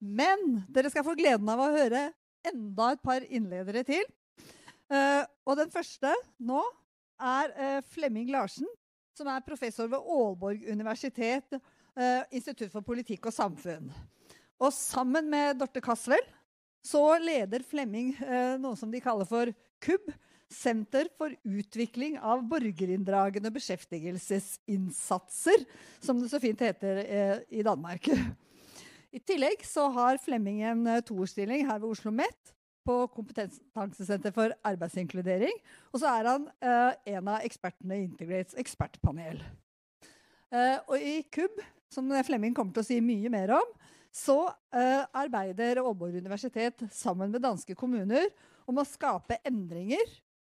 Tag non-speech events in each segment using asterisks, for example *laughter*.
Men dere skal få gleden av å høre enda et par innledere til. Uh, og den første nå er uh, Flemming Larsen, som er professor ved Aalborg universitet, uh, Institutt for politikk og samfunn. Og sammen med Dorte Kasvel så leder Flemming noe som de kaller for KUB, Senter for utvikling av borgerinndragende beskjeftigelsesinnsatser, som det så fint heter i Danmark. I tillegg så har Flemming en eh, toårsstilling her ved Oslo OsloMet på Kompetansesenter for arbeidsinkludering. Og så er han eh, en av ekspertene i Integrates ekspertpanel. Eh, og i KUB, som Flemming kommer til å si mye mer om, så eh, arbeider Aalborg universitet sammen med danske kommuner om å skape endringer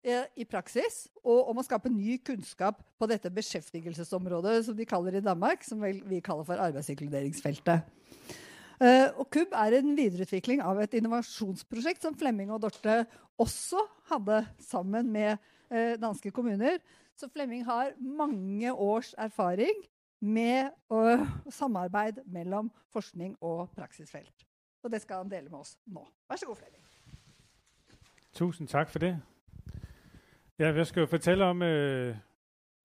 eh, i praksis, og om å skape ny kunnskap på dette beskjeftigelsesområdet som de kaller i Danmark, som vi kaller for arbeidsinkluderingsfeltet. Eh, og KUB er en videreutvikling av et innovasjonsprosjekt som Flemming og Dorte også hadde sammen med eh, danske kommuner. Så Flemming har mange års erfaring med eh, samarbeid mellom forskning og praksisfelt. Og det skal han dele med oss nå. Vær så god, Flemming. Tusen takk for det. Ja, jeg skal jo fortælle om øh,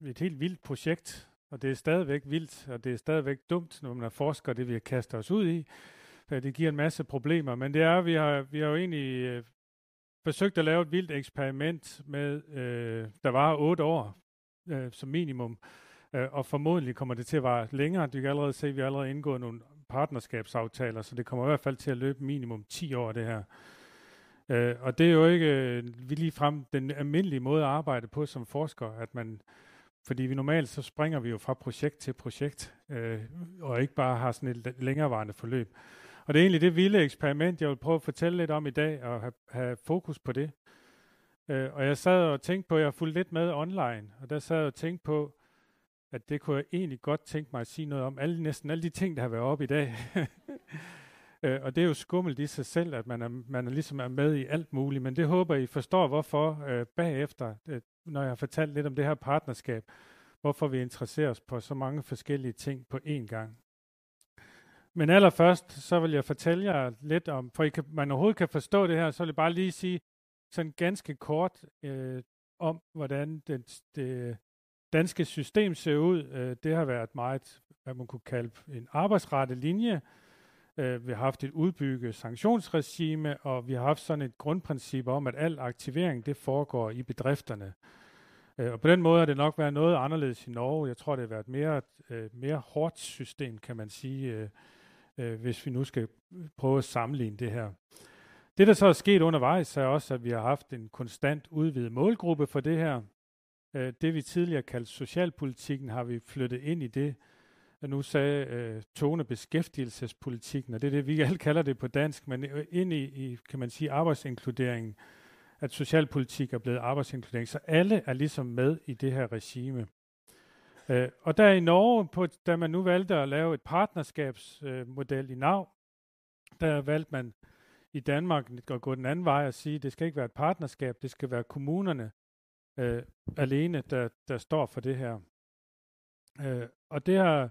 et helt vildt projekt, og det er stadigvæk vildt, og det er stadigvæk dumt, når man er forsker, det vi kaster os ud i, Øh, det giver en masse problemer. Men det er, vi har, vi har jo egentlig øh, forsøgt at lave et vildt eksperiment med, øh, der var otte år øh, som minimum, øh, og formodentlig kommer det til at vare længere. Du kan allerede se, at vi har allerede indgået nogle partnerskabsaftaler, så det kommer i hvert fald til at løbe minimum 10 år, det her. Øh, og det er jo ikke øh, lige frem den almindelige måde at arbejde på som forsker, at man, fordi vi normalt så springer vi jo fra projekt til projekt, øh, og ikke bare har sådan et længerevarende forløb. Og det er egentlig det vilde eksperiment, jeg vil prøve at fortælle lidt om i dag, og have, have fokus på det. Øh, og jeg sad og tænkte på, jeg har fulgt lidt med online, og der sad jeg og tænkte på, at det kunne jeg egentlig godt tænke mig at sige noget om. Alle, næsten alle de ting, der har været op i dag. *laughs* Øh, og det er jo skummelt i sig selv, at man er, man er ligesom er med i alt muligt, men det håber I forstår, hvorfor øh, bagefter, øh, når jeg har fortalt lidt om det her partnerskab, hvorfor vi interesserer os på så mange forskellige ting på én gang. Men allerførst, så vil jeg fortælle jer lidt om, for I kan, man overhovedet kan forstå det her, så vil jeg bare lige sige sådan ganske kort øh, om, hvordan det, det danske system ser ud. Øh, det har været meget, hvad man kunne kalde en arbejdsrette linje, Øh, vi har haft et udbygget sanktionsregime, og vi har haft sådan et grundprincip om, at al aktivering det foregår i bedrifterne. Øh, og på den måde har det nok været noget anderledes i Norge. Jeg tror, det har været et mere, øh, mere hårdt system, kan man sige, øh, øh, hvis vi nu skal øh, prøve at sammenligne det her. Det, der så er sket undervejs, er også, at vi har haft en konstant udvidet målgruppe for det her. Øh, det, vi tidligere kaldte socialpolitikken, har vi flyttet ind i det, nu sagde øh, Tone beskæftigelsespolitikken, og det er det, vi alle kalder det på dansk, men øh, ind i, i kan man sige, arbejdsinkluderingen, at socialpolitik er blevet arbejdsinkludering, så alle er ligesom med i det her regime. Øh, og der i Norge, på, da man nu valgte at lave et partnerskabsmodel øh, i NAV, der valgte man i Danmark at gå den anden vej og sige, at det skal ikke være et partnerskab, det skal være kommunerne øh, alene, der, der står for det her. Øh, og det har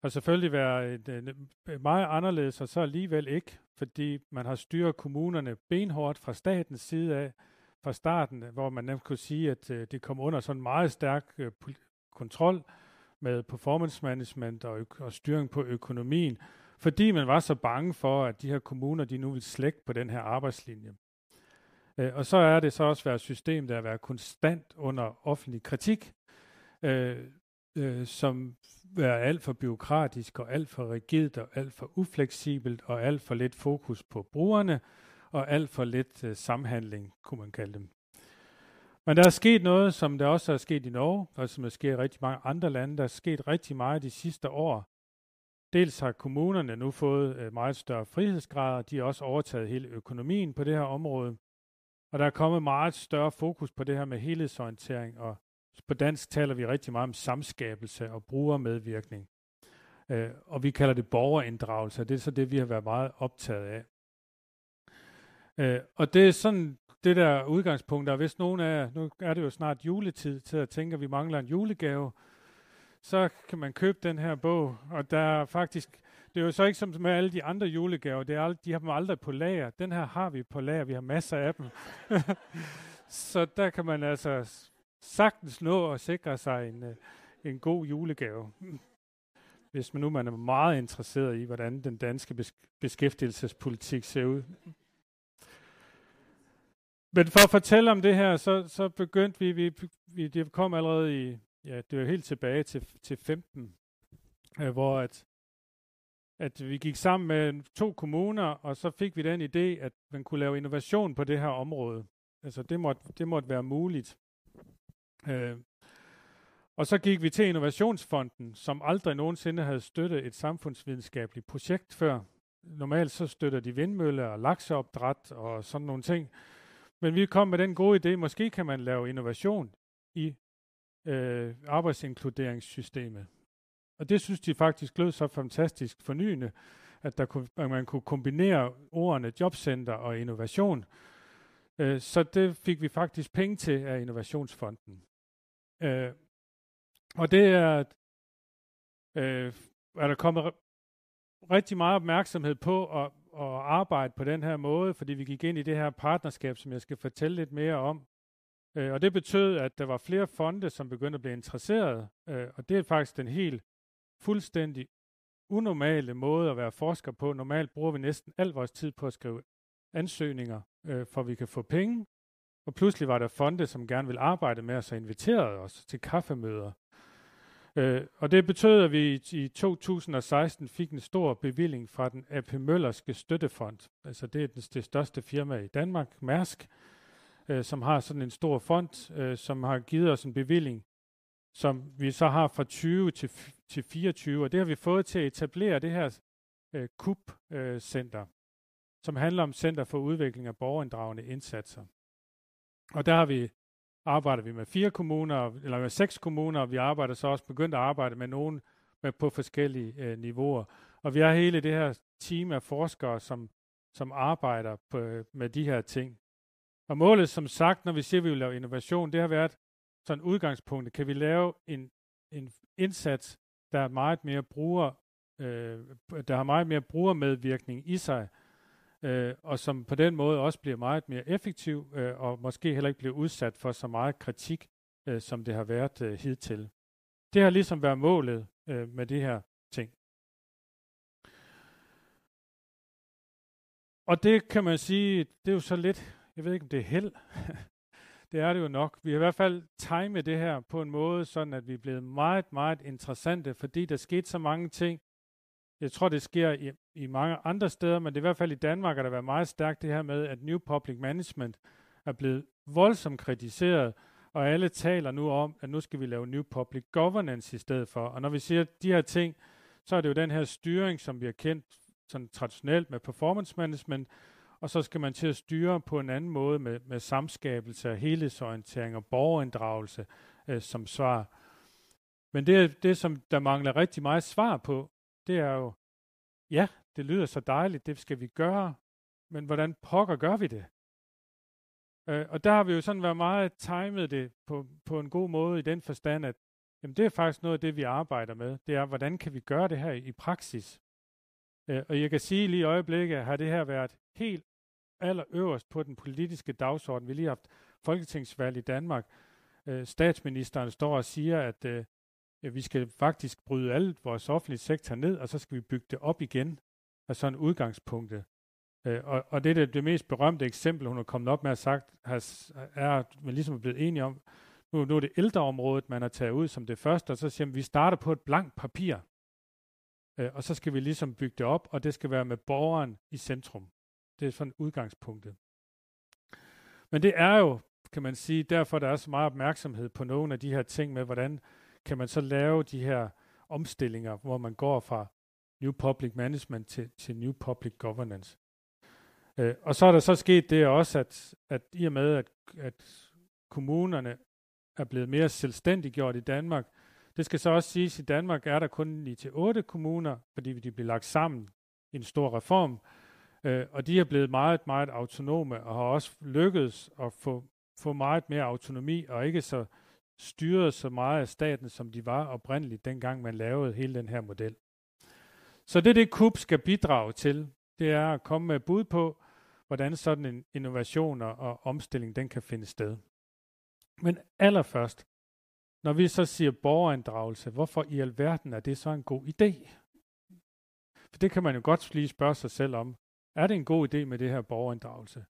har selvfølgelig været et, øh, et meget anderledes, og så alligevel ikke, fordi man har styret kommunerne benhårdt fra statens side af, fra starten, hvor man nemt kunne sige, at øh, det kom under sådan meget stærk øh, kontrol med performance management og, og styring på økonomien, fordi man var så bange for, at de her kommuner, de nu vil slække på den her arbejdslinje. Øh, og så er det så også været et system, der har været konstant under offentlig kritik, øh, øh, som er alt for byråkratisk og alt for rigidt og alt for ufleksibelt og alt for lidt fokus på brugerne og alt for lidt øh, samhandling, kunne man kalde dem. Men der er sket noget, som der også er sket i Norge, og som er sket i rigtig mange andre lande. Der er sket rigtig meget de sidste år. Dels har kommunerne nu fået øh, meget større frihedsgrader. De har også overtaget hele økonomien på det her område. Og der er kommet meget større fokus på det her med helhedsorientering og på dansk taler vi rigtig meget om samskabelse og brugermedvirkning. Øh, og vi kalder det borgerinddragelse, det er så det, vi har været meget optaget af. Øh, og det er sådan det der udgangspunkt, der hvis nogen af nu er det jo snart juletid til at tænke, at vi mangler en julegave, så kan man købe den her bog, og der er faktisk, det er jo så ikke som med alle de andre julegaver. Det er ald- de har dem aldrig på lager. Den her har vi på lager. Vi har masser af dem. *laughs* så der kan man altså sagtens nå og sikre sig en, øh, en god julegave. Hvis man nu man er meget interesseret i, hvordan den danske beskæftigelsespolitik ser ud. Men for at fortælle om det her, så, så begyndte vi, vi, vi, det kom allerede i, ja, det var helt tilbage til, til 15, øh, hvor at, at vi gik sammen med to kommuner, og så fik vi den idé, at man kunne lave innovation på det her område. Altså det måtte, det måtte være muligt. Øh, og så gik vi til Innovationsfonden, som aldrig nogensinde havde støttet et samfundsvidenskabeligt projekt før. Normalt så støtter de vindmøller og lakseopdræt og sådan nogle ting. Men vi kom med den gode idé, måske kan man lave innovation i øh, arbejdsinkluderingssystemet. Og det synes de faktisk lød så fantastisk fornyende, at, der kunne, at man kunne kombinere ordene jobcenter og innovation. Øh, så det fik vi faktisk penge til af Innovationsfonden. Øh, og det er, øh, er der kommet rigtig meget opmærksomhed på at, at arbejde på den her måde, fordi vi gik ind i det her partnerskab, som jeg skal fortælle lidt mere om. Øh, og det betød, at der var flere fonde, som begyndte at blive interesseret, øh, og det er faktisk den helt fuldstændig unormale måde at være forsker på. Normalt bruger vi næsten al vores tid på at skrive ansøgninger, øh, for vi kan få penge. Og pludselig var der fonde, som gerne ville arbejde med os og inviterede os til kaffemøder. Øh, og det betød, at vi i 2016 fik en stor bevilling fra den AP Møllerske Støttefond. Altså det er den, det største firma i Danmark, Mærsk, øh, som har sådan en stor fond, øh, som har givet os en bevilling, som vi så har fra 20 til, til 24. Og det har vi fået til at etablere det her øh, KUP-center, øh, som handler om Center for Udvikling af Borgerinddragende Indsatser. Og der har vi arbejder vi med fire kommuner, eller med seks kommuner, og vi arbejder så også begyndt at arbejde med nogen med på forskellige øh, niveauer. Og vi har hele det her team af forskere, som, som arbejder på, øh, med de her ting. Og målet, som sagt, når vi siger, at vi vil lave innovation, det har været sådan udgangspunktet. Kan vi lave en, en indsats, der er meget mere bruger, øh, der har meget mere brugermedvirkning i sig, øh, og som på den måde også bliver meget mere effektiv, øh, og måske heller ikke bliver udsat for så meget kritik, øh, som det har været øh, hidtil. Det har ligesom været målet øh, med det her ting. Og det kan man sige, det er jo så lidt, jeg ved ikke om det er held, *laughs* det er det jo nok. Vi har i hvert fald timet det her på en måde, sådan at vi er blevet meget, meget interessante, fordi der skete så mange ting, jeg tror, det sker i, i mange andre steder, men det er i hvert fald i Danmark, at der været meget stærkt det her med, at New Public Management er blevet voldsomt kritiseret, og alle taler nu om, at nu skal vi lave New Public Governance i stedet for. Og når vi siger de her ting, så er det jo den her styring, som vi har kendt sådan traditionelt med performance management, og så skal man til at styre på en anden måde med, med samskabelse og helhedsorientering og borgerinddragelse øh, som svar. Men det det, som der mangler rigtig meget svar på, det er jo, ja, det lyder så dejligt, det skal vi gøre, men hvordan pokker gør vi det? Øh, og der har vi jo sådan været meget timet det på, på en god måde i den forstand, at jamen, det er faktisk noget af det, vi arbejder med. Det er, hvordan kan vi gøre det her i praksis? Øh, og jeg kan sige lige i øjeblikket, har det her været helt allerøverst på den politiske dagsorden. Vi lige har haft folketingsvalg i Danmark. Øh, statsministeren står og siger, at øh, ja, vi skal faktisk bryde alt vores offentlige sektor ned, og så skal vi bygge det op igen af sådan et udgangspunkt. Øh, og, og det er det, det mest berømte eksempel, hun har kommet op med at sagt, er, at man ligesom er blevet enige om, nu, nu er det ældreområdet, man har taget ud som det første, og så siger man, vi starter på et blankt papir, øh, og så skal vi ligesom bygge det op, og det skal være med borgeren i centrum. Det er sådan udgangspunktet. Men det er jo, kan man sige, derfor der er så meget opmærksomhed på nogle af de her ting med, hvordan kan man så lave de her omstillinger, hvor man går fra New Public Management til, til New Public Governance. Øh, og så er der så sket det også, at, at i og med, at, at kommunerne er blevet mere selvstændiggjort i Danmark, det skal så også siges, at i Danmark er der kun 9 til otte kommuner, fordi de bliver lagt sammen i en stor reform, øh, og de er blevet meget, meget autonome og har også lykkedes at få, få meget mere autonomi og ikke så styret så meget af staten, som de var oprindeligt, dengang man lavede hele den her model. Så det, det KUB skal bidrage til, det er at komme med bud på, hvordan sådan en innovation og omstilling, den kan finde sted. Men allerførst, når vi så siger borgerinddragelse, hvorfor i alverden er det så en god idé? For det kan man jo godt lige spørge sig selv om. Er det en god idé med det her borgerinddragelse?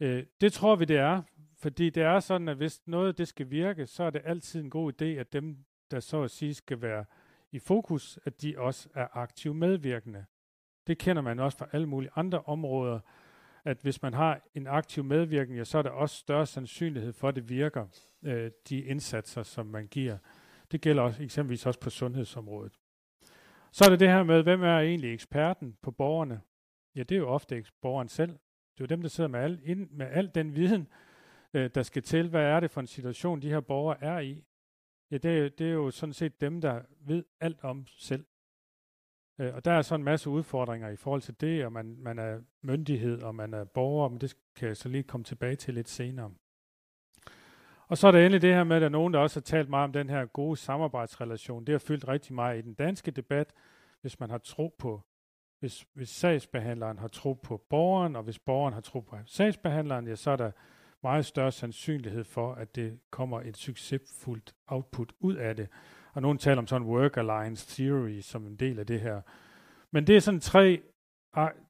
Øh, det tror vi, det er, fordi det er sådan, at hvis noget det skal virke, så er det altid en god idé, at dem, der så at sige skal være i fokus, at de også er aktivt medvirkende. Det kender man også fra alle mulige andre områder, at hvis man har en aktiv medvirkning, så er der også større sandsynlighed for, at det virker, øh, de indsatser, som man giver. Det gælder også, eksempelvis også på sundhedsområdet. Så er det det her med, hvem er egentlig eksperten på borgerne? Ja, det er jo ofte borgeren selv. Det er jo dem, der sidder med al, ind, med al den viden, øh, der skal til. Hvad er det for en situation, de her borgere er i? Ja, det det er jo sådan set dem, der ved alt om selv. Øh, og der er så en masse udfordringer i forhold til det, og man, man er myndighed, og man er borger, men det kan jeg så lige komme tilbage til lidt senere. Og så er der endelig det her med, at der er nogen, der også har talt meget om den her gode samarbejdsrelation. Det har fyldt rigtig meget i den danske debat, hvis man har tro på, hvis, hvis sagsbehandleren har tro på borgeren, og hvis borgeren har tro på sagsbehandleren, ja, så er der meget større sandsynlighed for, at det kommer et succesfuldt output ud af det. Og nogen taler om sådan work alliance theory som en del af det her. Men det er sådan tre,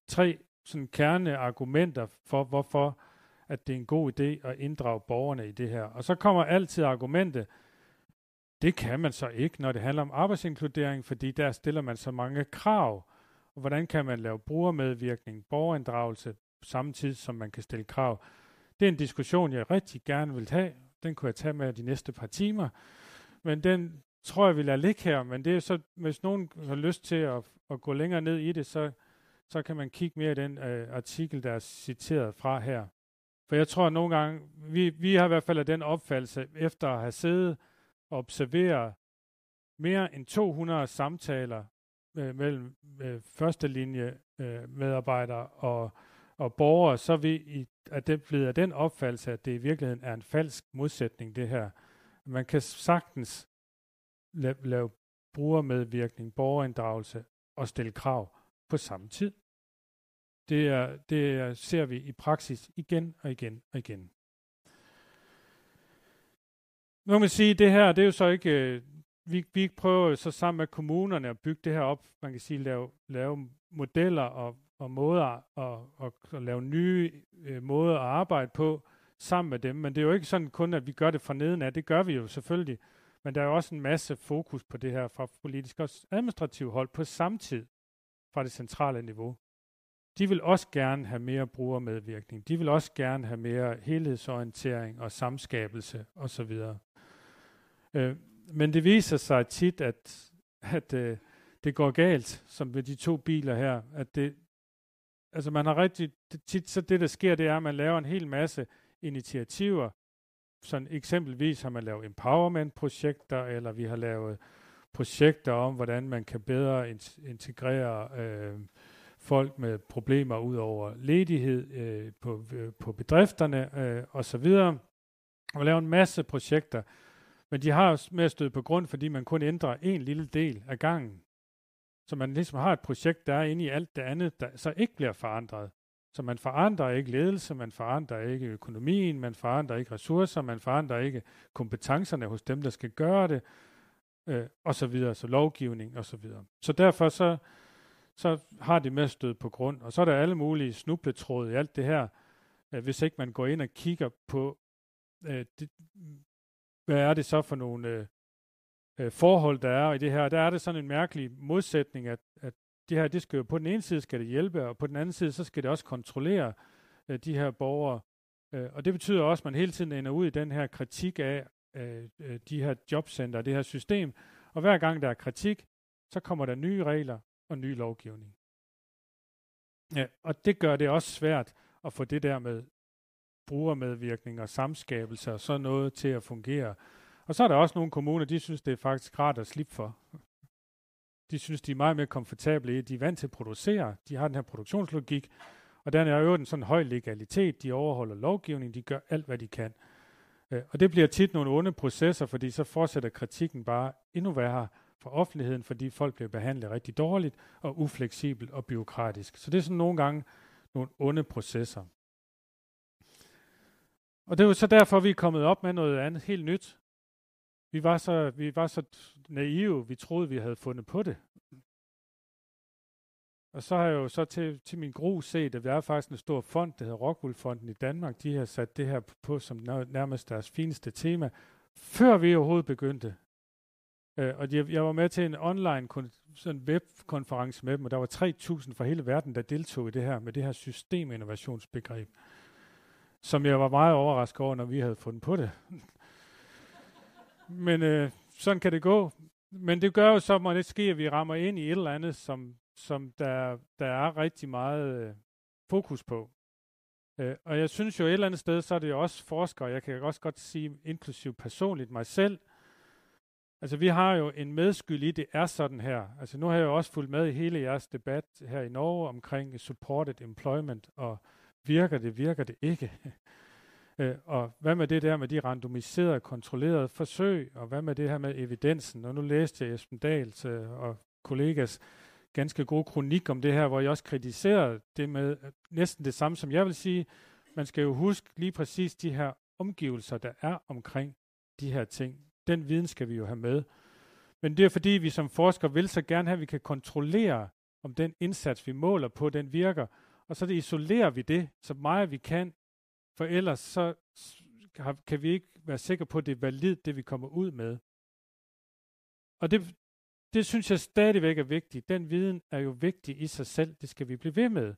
tre sådan kerneargumenter for, hvorfor at det er en god idé at inddrage borgerne i det her. Og så kommer altid argumentet, det kan man så ikke, når det handler om arbejdsinkludering, fordi der stiller man så mange krav. Og hvordan kan man lave brugermedvirkning, borgerinddragelse, samtidig som man kan stille krav? Det er en diskussion, jeg rigtig gerne vil tage. Den kunne jeg tage med de næste par timer. Men den tror jeg, vi lader ligge her. Men det er så, hvis nogen har lyst til at, at gå længere ned i det, så, så kan man kigge mere i den øh, artikel, der er citeret fra her. For jeg tror at nogle gange, vi, vi har i hvert fald den opfattelse, efter at have siddet og observeret mere end 200 samtaler øh, mellem øh, første linje øh, medarbejdere og, og borgere, så er vi i, at det blevet af den opfattelse, at det i virkeligheden er en falsk modsætning, det her. Man kan sagtens la- lave brugermedvirkning, borgerinddragelse og stille krav på samme tid. Det, er, det er, ser vi i praksis igen og igen og igen. Nu kan man sige, at det her, det er jo så ikke, øh, vi, vi prøver så sammen med kommunerne at bygge det her op, man kan sige, lave, lave modeller og, og måder og, og, at lave nye øh, måder at arbejde på sammen med dem. Men det er jo ikke sådan kun, at vi gør det fra neden af. Det gør vi jo selvfølgelig. Men der er jo også en masse fokus på det her fra politisk og administrativ hold på samtid fra det centrale niveau de vil også gerne have mere brugermedvirkning. De vil også gerne have mere helhedsorientering og samskabelse osv. Øh, men det viser sig tit, at, at øh, det går galt, som ved de to biler her. At det, altså man har rigtig, tit så det der sker, det er, at man laver en hel masse initiativer. Sådan eksempelvis har man lavet empowerment-projekter, eller vi har lavet projekter om, hvordan man kan bedre integrere øh, folk med problemer ud over ledighed øh, på, øh, på bedrifterne øh, osv. Og laver en masse projekter. Men de har også med at støde på grund, fordi man kun ændrer en lille del af gangen. Så man ligesom har et projekt, der er inde i alt det andet, der så ikke bliver forandret. Så man forandrer ikke ledelse, man forandrer ikke økonomien, man forandrer ikke ressourcer, man forandrer ikke kompetencerne hos dem, der skal gøre det, øh, og så videre, så lovgivning og så videre. Så derfor så, så har det med at støde på grund. Og så er der alle mulige snubletråde i alt det her, øh, hvis ikke man går ind og kigger på, øh, det, hvad er det så for nogle øh, øh, forhold, der er i det her. Der er det sådan en mærkelig modsætning, at, at det her, det skal jo på den ene side skal det hjælpe, og på den anden side, så skal det også kontrollere øh, de her borgere. Øh, og det betyder også, at man hele tiden ender ud i den her kritik af øh, øh de her jobcenter, det her system. Og hver gang der er kritik, så kommer der nye regler, og ny lovgivning. Ja, og det gør det også svært at få det der med brugermedvirkning og samskabelse og sådan noget til at fungere. Og så er der også nogle kommuner, de synes, det er faktisk rart at slippe for. De synes, de er meget mere komfortable i, de er vant til at producere, de har den her produktionslogik, og den er jo en sådan høj legalitet, de overholder lovgivning, de gør alt, hvad de kan. Øh, og det bliver tit nogle onde processer, fordi så fortsætter kritikken bare endnu værre, for offentligheden, fordi folk bliver behandlet rigtig dårligt og ufleksibelt og byråkratisk. Så det er sådan nogle gange nogle onde processer. Og det er jo så derfor, vi er kommet op med noget andet helt nyt. Vi var så, vi var så naive, vi troede, vi havde fundet på det. Og så har jeg jo så til, til min gru set, at der er faktisk en stor fond, der hedder Rockwool-fonden i Danmark. De har sat det her på som nærmest deres fineste tema, før vi overhovedet begyndte. Øh, og jeg, jeg var med til en online sådan webkonference med dem, og der var 3.000 fra hele verden, der deltog i det her, med det her systeminnovationsbegreb, som jeg var meget overrasket over, når vi havde fundet på det. Men øh, sådan kan det gå. Men det gør jo så, at det sker, at vi rammer ind i et eller andet, som, som der, der er rigtig meget øh, fokus på. Øh, og jeg synes jo et eller andet sted, så er det jo også forskere, jeg kan også godt sige, inklusiv personligt mig selv, altså vi har jo en medskyld i, det er sådan her. Altså nu har jeg jo også fulgt med i hele jeres debat her i Norge omkring supported employment, og virker det, virker det ikke? *laughs* øh, og hvad med det der med de randomiserede, kontrollerede forsøg, og hvad med det her med evidensen? Og nu læste jeg Esben Dahls øh, og kollegas ganske god kronik om det her, hvor jeg også kritiserede det med øh, næsten det samme, som jeg vil sige. Man skal jo huske lige præcis de her omgivelser, der er omkring de her ting. Den viden skal vi jo have med. Men det er fordi, vi som forskere vil så gerne have, at vi kan kontrollere, om den indsats, vi måler på, den virker. Og så det isolerer vi det så meget vi kan, for ellers så kan vi ikke være sikre på, at det er validt, det vi kommer ud med. Og det, det synes jeg stadigvæk er vigtigt. Den viden er jo vigtig i sig selv. Det skal vi blive ved med.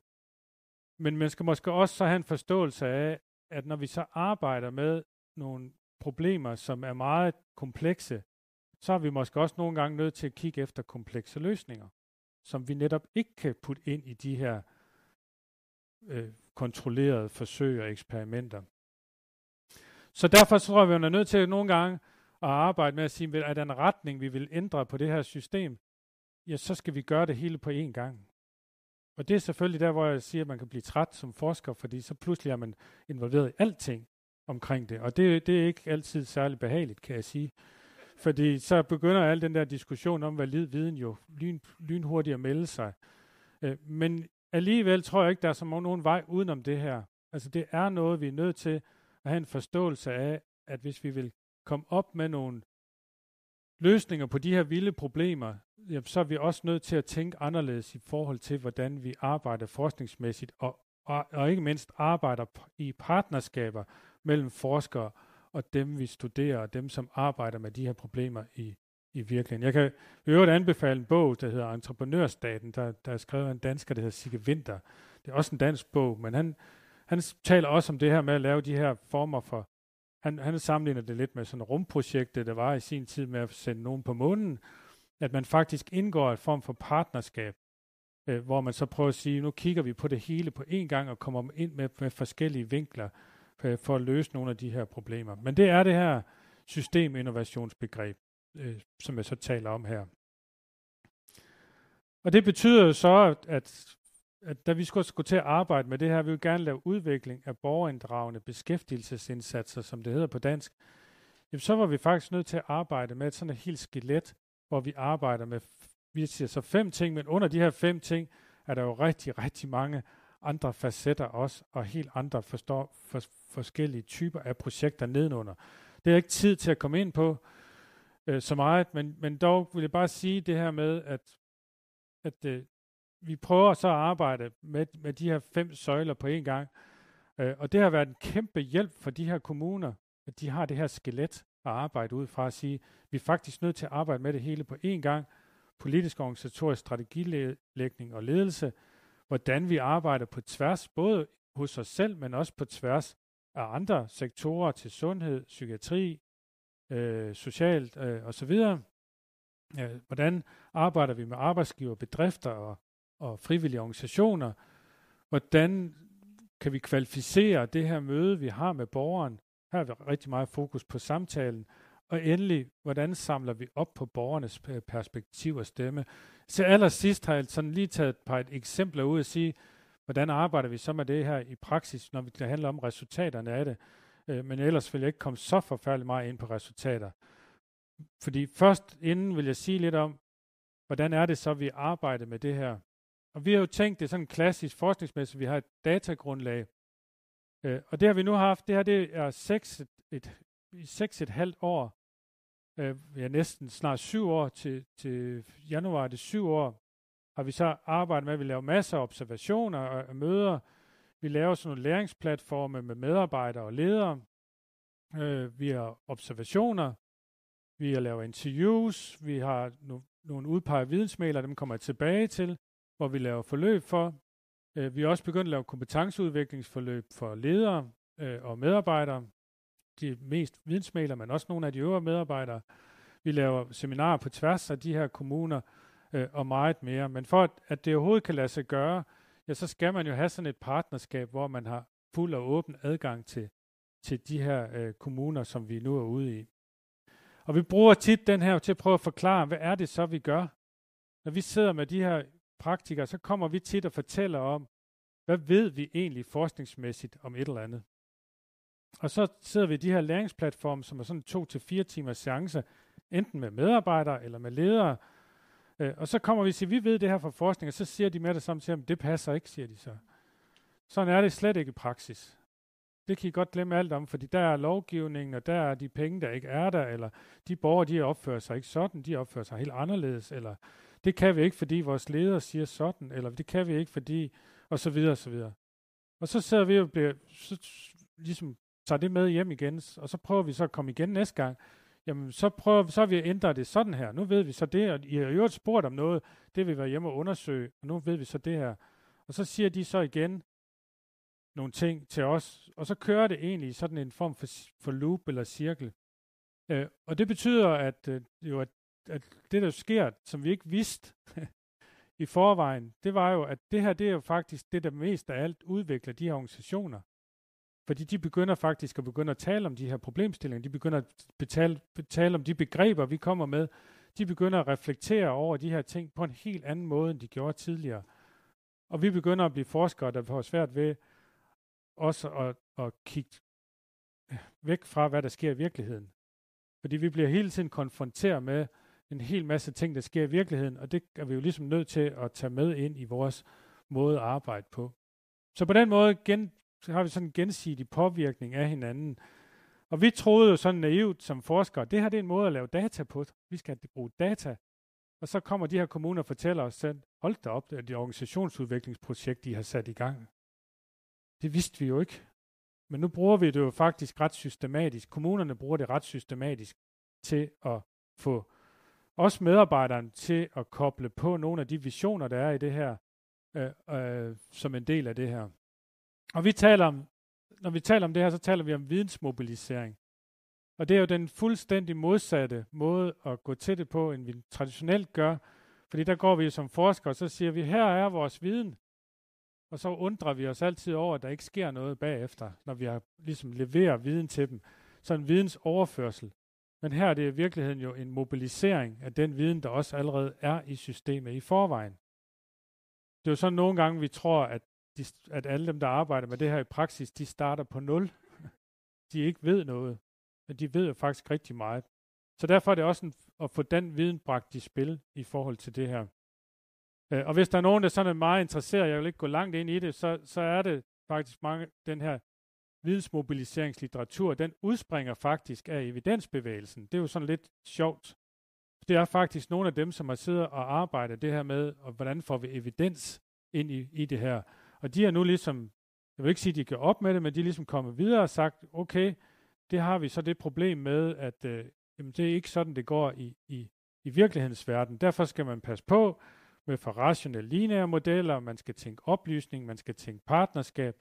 Men man skal måske også så have en forståelse af, at når vi så arbejder med nogle problemer, som er meget komplekse, så er vi måske også nogle gange nødt til at kigge efter komplekse løsninger, som vi netop ikke kan putte ind i de her øh, kontrollerede forsøg og eksperimenter. Så derfor tror jeg, vi er nødt til nogle gange at arbejde med at sige, at der en retning, vi vil ændre på det her system, ja, så skal vi gøre det hele på én gang. Og det er selvfølgelig der, hvor jeg siger, at man kan blive træt som forsker, fordi så pludselig er man involveret i alting omkring det. Og det, det er ikke altid særlig behageligt, kan jeg sige. Fordi så begynder al den der diskussion om valid viden jo lyn, lynhurtigt at melde sig. Øh, men alligevel tror jeg ikke, der er så nogen vej udenom det her. Altså det er noget, vi er nødt til at have en forståelse af, at hvis vi vil komme op med nogle løsninger på de her vilde problemer, så er vi også nødt til at tænke anderledes i forhold til, hvordan vi arbejder forskningsmæssigt, og, og, og ikke mindst arbejder i partnerskaber mellem forskere og dem, vi studerer, og dem, som arbejder med de her problemer i, i virkeligheden. Jeg kan øvrigt anbefale en bog, der hedder Entreprenørstaten, der, der er skrevet af en dansker, der hedder Sigge Winter. Det er også en dansk bog, men han, han taler også om det her med at lave de her former for han, han sammenligner det lidt med sådan et der var i sin tid med at sende nogen på månen, at man faktisk indgår et form for partnerskab, øh, hvor man så prøver at sige, nu kigger vi på det hele på én gang og kommer ind med, med forskellige vinkler øh, for at løse nogle af de her problemer. Men det er det her systeminnovationsbegreb, øh, som jeg så taler om her. Og det betyder jo så, at at da vi skulle, skulle til at arbejde med det her, vi vil gerne lave udvikling af borgerinddragende beskæftigelsesindsatser, som det hedder på dansk, jamen så var vi faktisk nødt til at arbejde med et sådan et helt skelet, hvor vi arbejder med, vi siger så fem ting, men under de her fem ting, er der jo rigtig, rigtig mange andre facetter også, og helt andre forstår, for, forskellige typer af projekter nedenunder. Det er ikke tid til at komme ind på øh, så meget, men, men dog vil jeg bare sige det her med, at, at øh, vi prøver så at arbejde med, med de her fem søjler på en gang. Øh, og det har været en kæmpe hjælp for de her kommuner, at de har det her skelet at arbejde ud fra at sige, vi er faktisk nødt til at arbejde med det hele på én gang. Politisk organisatorisk strategilægning og ledelse. Hvordan vi arbejder på tværs, både hos os selv, men også på tværs af andre sektorer til sundhed, psykiatri, øh, socialt øh, osv. Øh, hvordan arbejder vi med arbejdsgiver, bedrifter og og frivillige organisationer. Hvordan kan vi kvalificere det her møde, vi har med borgeren? Her er vi rigtig meget fokus på samtalen. Og endelig, hvordan samler vi op på borgernes perspektiv og stemme? Så allersidst har jeg sådan lige taget et par eksempler ud og sige, hvordan arbejder vi så med det her i praksis, når det handler om resultaterne af det. Øh, men ellers vil jeg ikke komme så forfærdeligt meget ind på resultater. fordi først inden vil jeg sige lidt om, hvordan er det så, vi arbejder med det her. Og vi har jo tænkt det sådan klassisk forskningsmæssigt, vi har et datagrundlag. Øh, og det har vi nu haft, det her det er seks, et, seks et halvt år, øh, ja næsten snart syv år, til, til januar det syv år, har vi så arbejdet med, at vi laver masser af observationer og, og møder. Vi laver sådan nogle læringsplatforme med medarbejdere og ledere. Øh, vi har observationer. Vi har lavet interviews. Vi har no- nogle udpegede vidensmæler, dem kommer jeg tilbage til, hvor vi laver forløb for. Øh, vi har også begyndt at lave kompetenceudviklingsforløb for ledere øh, og medarbejdere. De mest vidensmæler, men også nogle af de øvrige medarbejdere. Vi laver seminarer på tværs af de her kommuner, øh, og meget mere. Men for at, at det overhovedet kan lade sig gøre, ja, så skal man jo have sådan et partnerskab, hvor man har fuld og åben adgang til, til de her øh, kommuner, som vi nu er ude i. Og vi bruger tit den her til at prøve at forklare, hvad er det så, vi gør? Når vi sidder med de her praktikere, så kommer vi tit og fortæller om, hvad ved vi egentlig forskningsmæssigt om et eller andet? Og så sidder vi i de her læringsplatforme, som er sådan to til fire timers seance, enten med medarbejdere eller med ledere, Øh, og så kommer vi og siger, vi ved det her fra forskning, og så siger de med det samme til det passer ikke, siger de så. Sådan er det slet ikke i praksis. Det kan I godt glemme alt om, fordi der er lovgivningen, og der er de penge, der ikke er der, eller de borgere, de opfører sig ikke sådan, de opfører sig helt anderledes, eller det kan vi ikke, fordi vores ledere siger sådan, eller det kan vi ikke, fordi, og så videre, og så videre. Og så sidder vi og bliver, så, ligesom tager det med hjem igen, og så prøver vi så at komme igen næste gang, jamen så prøver så vi ændret det sådan her. Nu ved vi så det, og I har jo spurgt om noget, det vil vi være hjemme og undersøge, og nu ved vi så det her. Og så siger de så igen nogle ting til os, og så kører det egentlig sådan en form for, for loop eller cirkel. Øh, og det betyder, at, øh, jo, at, at det, der sker, som vi ikke vidste *laughs* i forvejen, det var jo, at det her, det er jo faktisk det, der mest af alt udvikler de her organisationer. Fordi de begynder faktisk at begynde at tale om de her problemstillinger. De begynder at betale, betale om de begreber, vi kommer med. De begynder at reflektere over de her ting på en helt anden måde, end de gjorde tidligere. Og vi begynder at blive forskere, der får svært ved også at, at kigge væk fra, hvad der sker i virkeligheden. Fordi vi bliver hele tiden konfronteret med en hel masse ting, der sker i virkeligheden, og det er vi jo ligesom nødt til at tage med ind i vores måde at arbejde på. Så på den måde gen, så har vi sådan en gensidig påvirkning af hinanden. Og vi troede jo sådan naivt som forskere, det her det er en måde at lave data på. Vi skal bruge data. Og så kommer de her kommuner og fortæller os selv, hold da op, det er det organisationsudviklingsprojekt, de har sat i gang. Det vidste vi jo ikke. Men nu bruger vi det jo faktisk ret systematisk. Kommunerne bruger det ret systematisk til at få os medarbejderne til at koble på nogle af de visioner, der er i det her, øh, øh, som en del af det her. Og vi taler om, når vi taler om det her, så taler vi om vidensmobilisering. Og det er jo den fuldstændig modsatte måde at gå til det på, end vi traditionelt gør. Fordi der går vi som forskere, og så siger vi, her er vores viden. Og så undrer vi os altid over, at der ikke sker noget bagefter, når vi har ligesom leverer viden til dem. Så en vidensoverførsel. Men her er det i virkeligheden jo en mobilisering af den viden, der også allerede er i systemet i forvejen. Det er jo sådan nogle gange, vi tror, at de, at alle dem, der arbejder med det her i praksis, de starter på nul. De ikke ved noget, men de ved jo faktisk rigtig meget. Så derfor er det også en, at få den viden bragt i spil i forhold til det her. Øh, og hvis der er nogen, der sådan er meget interesseret, jeg vil ikke gå langt ind i det, så, så er det faktisk mange, den her vidensmobiliseringslitteratur, den udspringer faktisk af evidensbevægelsen. Det er jo sådan lidt sjovt. Det er faktisk nogle af dem, som har siddet og arbejdet det her med, og hvordan får vi evidens ind i, i det her. Og de er nu ligesom, jeg vil ikke sige, at de gør op med det, men de er ligesom kommet videre og sagt, okay, det har vi så det problem med, at øh, jamen, det er ikke sådan, det går i, i, i virkelighedens verden. Derfor skal man passe på med for rationelle lineære modeller, man skal tænke oplysning, man skal tænke partnerskab,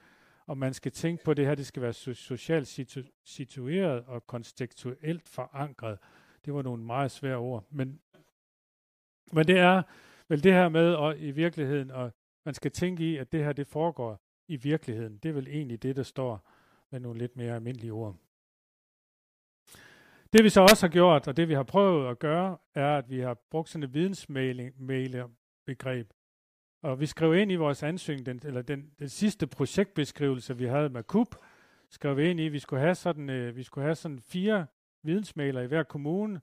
og man skal tænke på det her, det skal være so- socialt situ- situeret og kontekstuelt forankret. Det var nogle meget svære ord, men, men det er vel det her med at, i virkeligheden at man skal tænke i, at det her det foregår i virkeligheden. Det er vel egentlig det, der står med nogle lidt mere almindelige ord. Det vi så også har gjort, og det vi har prøvet at gøre, er, at vi har brugt sådan et vidensmailer-begreb. Og vi skrev ind i vores ansøgning, den, eller den, den sidste projektbeskrivelse, vi havde med KUB, skrev vi ind i, at vi skulle have sådan, øh, vi skulle have sådan fire vidensmailer i hver kommune,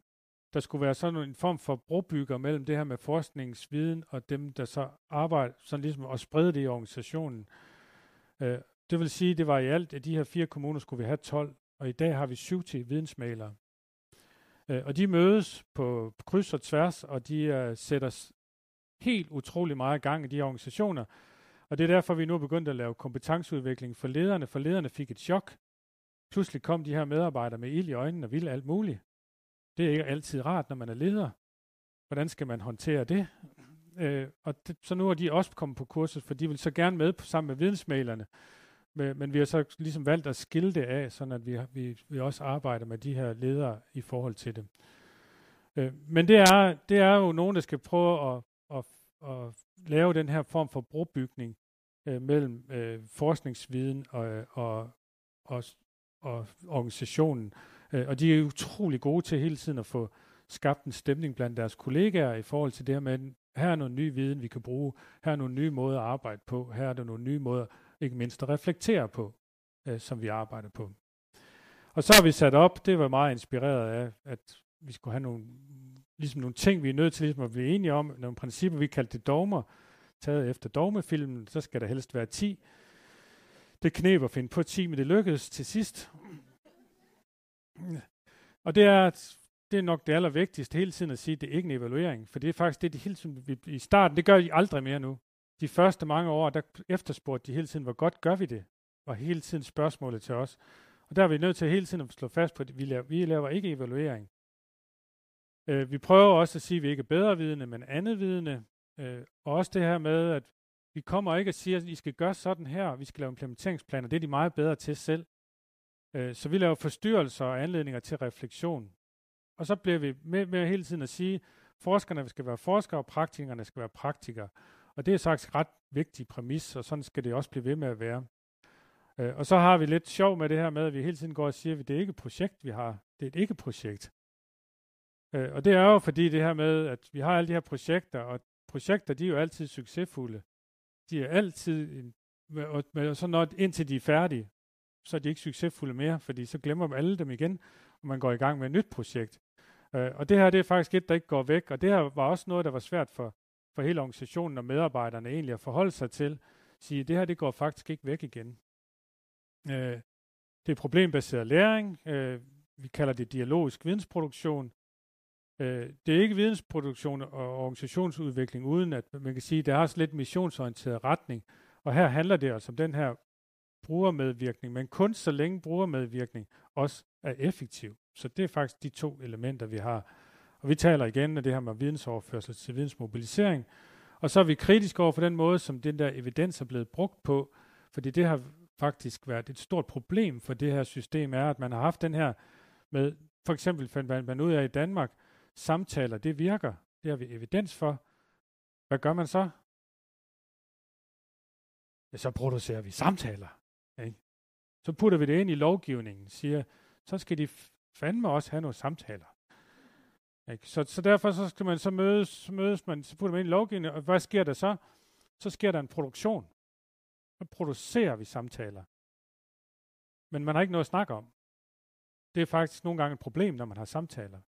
der skulle være sådan en form for brobygger mellem det her med forskningsviden og dem, der så arbejder sådan ligesom at sprede det i organisationen. Øh, det vil sige, det var i alt, at de her fire kommuner skulle vi have 12, og i dag har vi 70 vidensmalere. Øh, og de mødes på kryds og tværs, og de øh, sætter helt utrolig meget gang i de her organisationer. Og det er derfor, vi nu er begyndt at lave kompetenceudvikling for lederne, for lederne fik et chok. Pludselig kom de her medarbejdere med ild i øjnene og ville alt muligt. Det er ikke altid rart, når man er leder. Hvordan skal man håndtere det? Øh, og det, så nu er de også kommet på kurset, for de vil så gerne med på, sammen med vidensmalerne. Men, men vi har så ligesom valgt at skille det af, sådan at vi, vi, vi også arbejder med de her ledere i forhold til det. Øh, men det er, det er jo nogen, der skal prøve at, at, at lave den her form for brobygning øh, mellem øh, forskningsviden og, og, og, og organisationen. Øh, Øh, og de er utrolig gode til hele tiden at få skabt en stemning blandt deres kollegaer i forhold til det her med, her er noget ny viden, vi kan bruge, her er nogle nye måder at arbejde på, her er der nogle nye måder, ikke mindst at reflektere på, øh, som vi arbejder på. Og så har vi sat op, det var meget inspireret af, at vi skulle have nogle, ligesom nogle ting, vi er nødt til ligesom at blive enige om, nogle principper, vi kaldte det dogmer, taget efter dogmefilmen, så skal der helst være 10. Det knep at finde på 10, men det lykkedes til sidst. Og det er, det er nok det allervigtigste hele tiden at sige, at det er ikke en evaluering, for det er faktisk det, de hele tiden, vi, i starten, det gør de aldrig mere nu. De første mange år, der efterspurgte de hele tiden, hvor godt gør vi det? Var hele tiden spørgsmålet til os. Og der er vi nødt til hele tiden at slå fast på, at vi laver, vi laver ikke evaluering. Øh, vi prøver også at sige, at vi ikke er bedre vidende, men andet vidende. Øh, og også det her med, at vi kommer ikke og siger, at I skal gøre sådan her, vi skal lave implementeringsplaner. Det er de meget bedre til selv. Øh, så vi laver forstyrrelser og anledninger til refleksion. Og så bliver vi med, med hele tiden at sige, at forskerne skal være forskere, og praktikerne skal være praktikere. Og det er faktisk ret vigtig præmis, og sådan skal det også blive ved med at være. Øh, og så har vi lidt sjov med det her med, at vi hele tiden går og siger, at det er ikke et projekt, vi har. Det er et ikke-projekt. Øh, og det er jo fordi det her med, at vi har alle de her projekter, og projekter, de er jo altid succesfulde. De er altid, en, og, og så når, indtil de er færdige, så er de ikke succesfulde mere, fordi så glemmer man alle dem igen, og man går i gang med et nyt projekt. Øh, og det her, det er faktisk et, der ikke går væk, og det her var også noget, der var svært for, for hele organisationen og medarbejderne egentlig at forholde sig til, sige, det her, det går faktisk ikke væk igen. Øh, det er problembaseret læring, øh, vi kalder det dialogisk vidensproduktion, Øh, det er ikke vidensproduktion og organisationsudvikling, uden at man kan sige, at det har også lidt missionsorienteret retning. Og her handler det altså om den her brugermedvirkning, men kun så længe brugermedvirkning også er effektiv. Så det er faktisk de to elementer, vi har. Og vi taler igen af det her med vidensoverførsel til vidensmobilisering. Og så er vi kritiske over for den måde, som den der evidens er blevet brugt på, fordi det har faktisk været et stort problem for det her system, er, at man har haft den her med, for eksempel fandt man ud af i Danmark, samtaler, det virker. Det har vi evidens for. Hvad gør man så? Ja, så producerer vi samtaler. Ikke? Så putter vi det ind i lovgivningen, siger, så skal de fandme også have nogle samtaler. Ikke? Så, så derfor så skal man så mødes, så mødes man, så putter man ind i lovgivningen, og hvad sker der så? Så sker der en produktion. Så producerer vi samtaler. Men man har ikke noget at snakke om. Det er faktisk nogle gange et problem, når man har samtaler.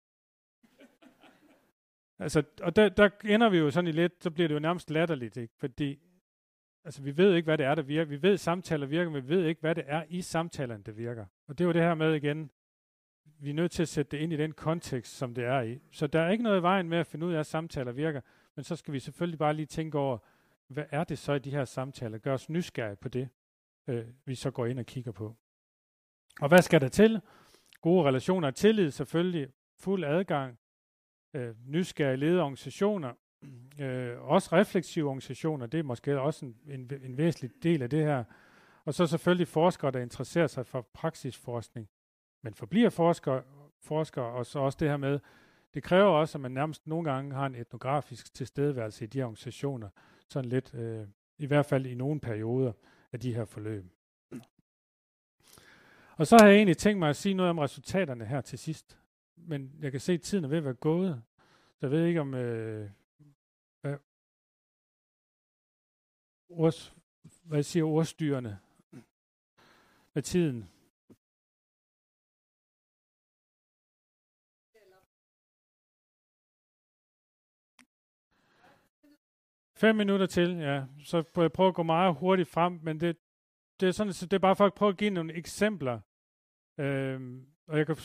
Altså, og der, der ender vi jo sådan i lidt, så bliver det jo nærmest latterligt, ikke? Fordi, altså, vi ved ikke, hvad det er, der virker. Vi ved, at samtaler virker, men vi ved ikke, hvad det er i samtalerne, der virker. Og det er jo det her med igen, vi er nødt til at sætte det ind i den kontekst, som det er i. Så der er ikke noget i vejen med at finde ud af, at samtaler virker, men så skal vi selvfølgelig bare lige tænke over, hvad er det så i de her samtaler? Gør os nysgerrige på det, øh, vi så går ind og kigger på. Og hvad skal der til? Gode relationer, tillid selvfølgelig, fuld adgang, øh, nysgerrige lederorganisationer, *clears throat* øh, også refleksive organisationer, det er måske også en, en, en væsentlig del af det her. Og så selvfølgelig forskere, der interesserer sig for praksisforskning, men forbliver forskere, forskere og så også det her med, det kræver også, at man nærmest nogle gange har en etnografisk tilstedeværelse i de organisationer, sådan lidt, øh, i hvert fald i nogle perioder af de her forløb. Og så har jeg egentlig tænkt mig at sige noget om resultaterne her til sidst men jeg kan se, at tiden er ved at være gået. Så jeg ved ikke om... Øh, ords, hvad siger ordstyrene med tiden? Fem minutter til, ja. Så jeg prøver at gå meget hurtigt frem, men det, det, er, sådan, så det er bare for at prøve at give nogle eksempler. Øhm, og jeg, kan,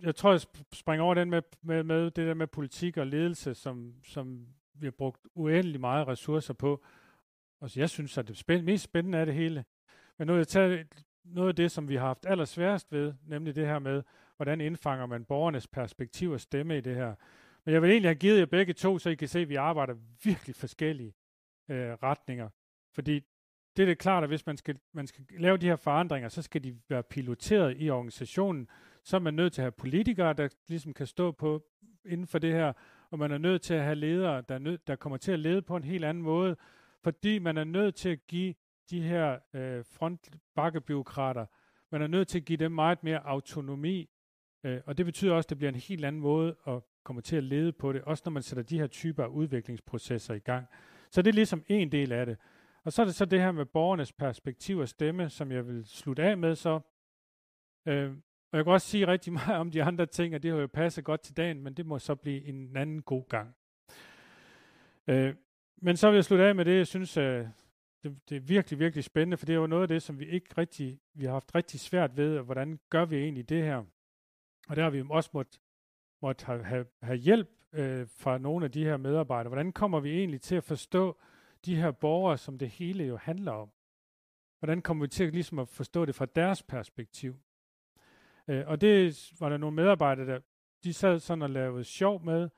jeg tror, jeg springer over den med, med, med det der med politik og ledelse, som, som vi har brugt uendelig meget ressourcer på. Og så jeg synes, at det spænd- mest spændende er det hele. Men nu vil jeg tage noget af det, som vi har haft allersværest ved, nemlig det her med, hvordan indfanger man borgernes perspektiv og stemme i det her. Men jeg vil egentlig have givet jer begge to, så I kan se, at vi arbejder virkelig forskellige øh, retninger. Fordi det er det klart, at hvis man skal, man skal lave de her forandringer, så skal de være piloteret i organisationen. Så er man nødt til at have politikere, der ligesom kan stå på inden for det her, og man er nødt til at have ledere, der, nød, der kommer til at lede på en helt anden måde, fordi man er nødt til at give de her øh, frontbakkebyråkrater, man er nødt til at give dem meget mere autonomi, øh, og det betyder også, at det bliver en helt anden måde at komme til at lede på det, også når man sætter de her typer af udviklingsprocesser i gang. Så det er ligesom en del af det. Og så er det så det her med borgernes perspektiv og stemme, som jeg vil slutte af med så. Øh, og jeg kan også sige rigtig *laughs* meget om de andre ting, og det har jo passet godt til dagen, men det må så blive en anden god gang. Øh, men så vil jeg slutte af med det, jeg synes, øh, det, det er virkelig, virkelig spændende, for det er jo noget af det, som vi ikke rigtig, vi har haft rigtig svært ved, og hvordan gør vi egentlig det her? Og der har vi også måttet måtte have, have, have hjælp øh, fra nogle af de her medarbejdere. Hvordan kommer vi egentlig til at forstå de her borgere, som det hele jo handler om? Hvordan kommer vi til at, ligesom at forstå det fra deres perspektiv? Øh, og det var der nogle medarbejdere, der de sad sådan og lavede sjov med,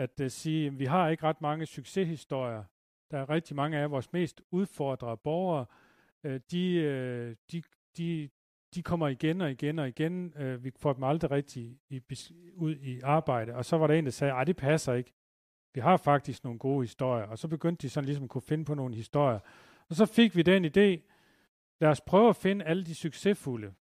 at uh, sige, at vi har ikke ret mange succeshistorier. Der er rigtig mange af vores mest udfordrede borgere. Uh, de, uh, de, de, de kommer igen og igen og igen. Uh, vi får dem aldrig rigtig i, ud i arbejde. Og så var der en, der sagde, at det passer ikke. Vi har faktisk nogle gode historier. Og så begyndte de sådan ligesom at kunne finde på nogle historier. Og så fik vi den idé, lad os prøve at finde alle de succesfulde.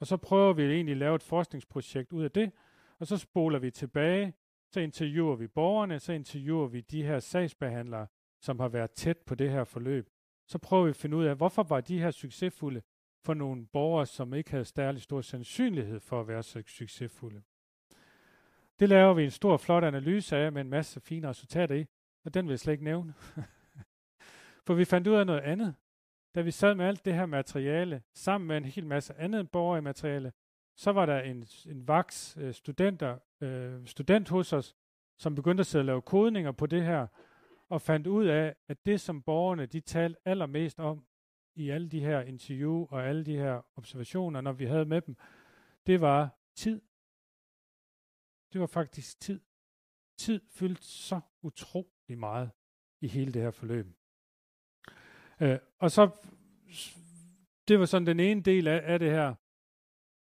Og så prøver vi egentlig at lave et forskningsprojekt ud af det, og så spoler vi tilbage, så interviewer vi borgerne, så interviewer vi de her sagsbehandlere, som har været tæt på det her forløb. Så prøver vi at finde ud af, hvorfor var de her succesfulde for nogle borgere, som ikke havde særlig stor sandsynlighed for at være så succesfulde. Det laver vi en stor, flot analyse af med en masse fine resultater i, og den vil jeg slet ikke nævne. *laughs* for vi fandt ud af noget andet da vi sad med alt det her materiale, sammen med en hel masse andet borgermateriale, så var der en, en vaks øh, studenter, øh, student hos os, som begyndte at sidde og lave kodninger på det her, og fandt ud af, at det, som borgerne de talte allermest om i alle de her interview og alle de her observationer, når vi havde med dem, det var tid. Det var faktisk tid. Tid fyldte så utrolig meget i hele det her forløb. Øh, og så, det var sådan den ene del af, af det her.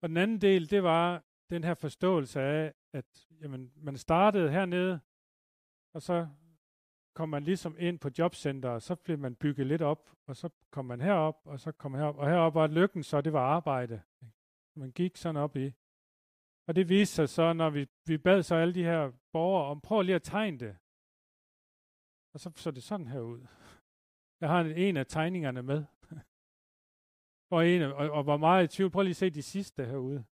Og den anden del, det var den her forståelse af, at jamen, man startede hernede, og så kom man ligesom ind på jobcenter, og så blev man bygget lidt op, og så kom man herop, og så kom man herop. Og herop var lykken, så det var arbejde. Man gik sådan op i. Og det viste sig så, når vi, vi bad så alle de her borgere om, prøv lige at tegne det. Og så så det sådan her ud. Jeg har en af tegningerne med og, en, og, og var meget i tvivl. Prøv lige at se de sidste herude.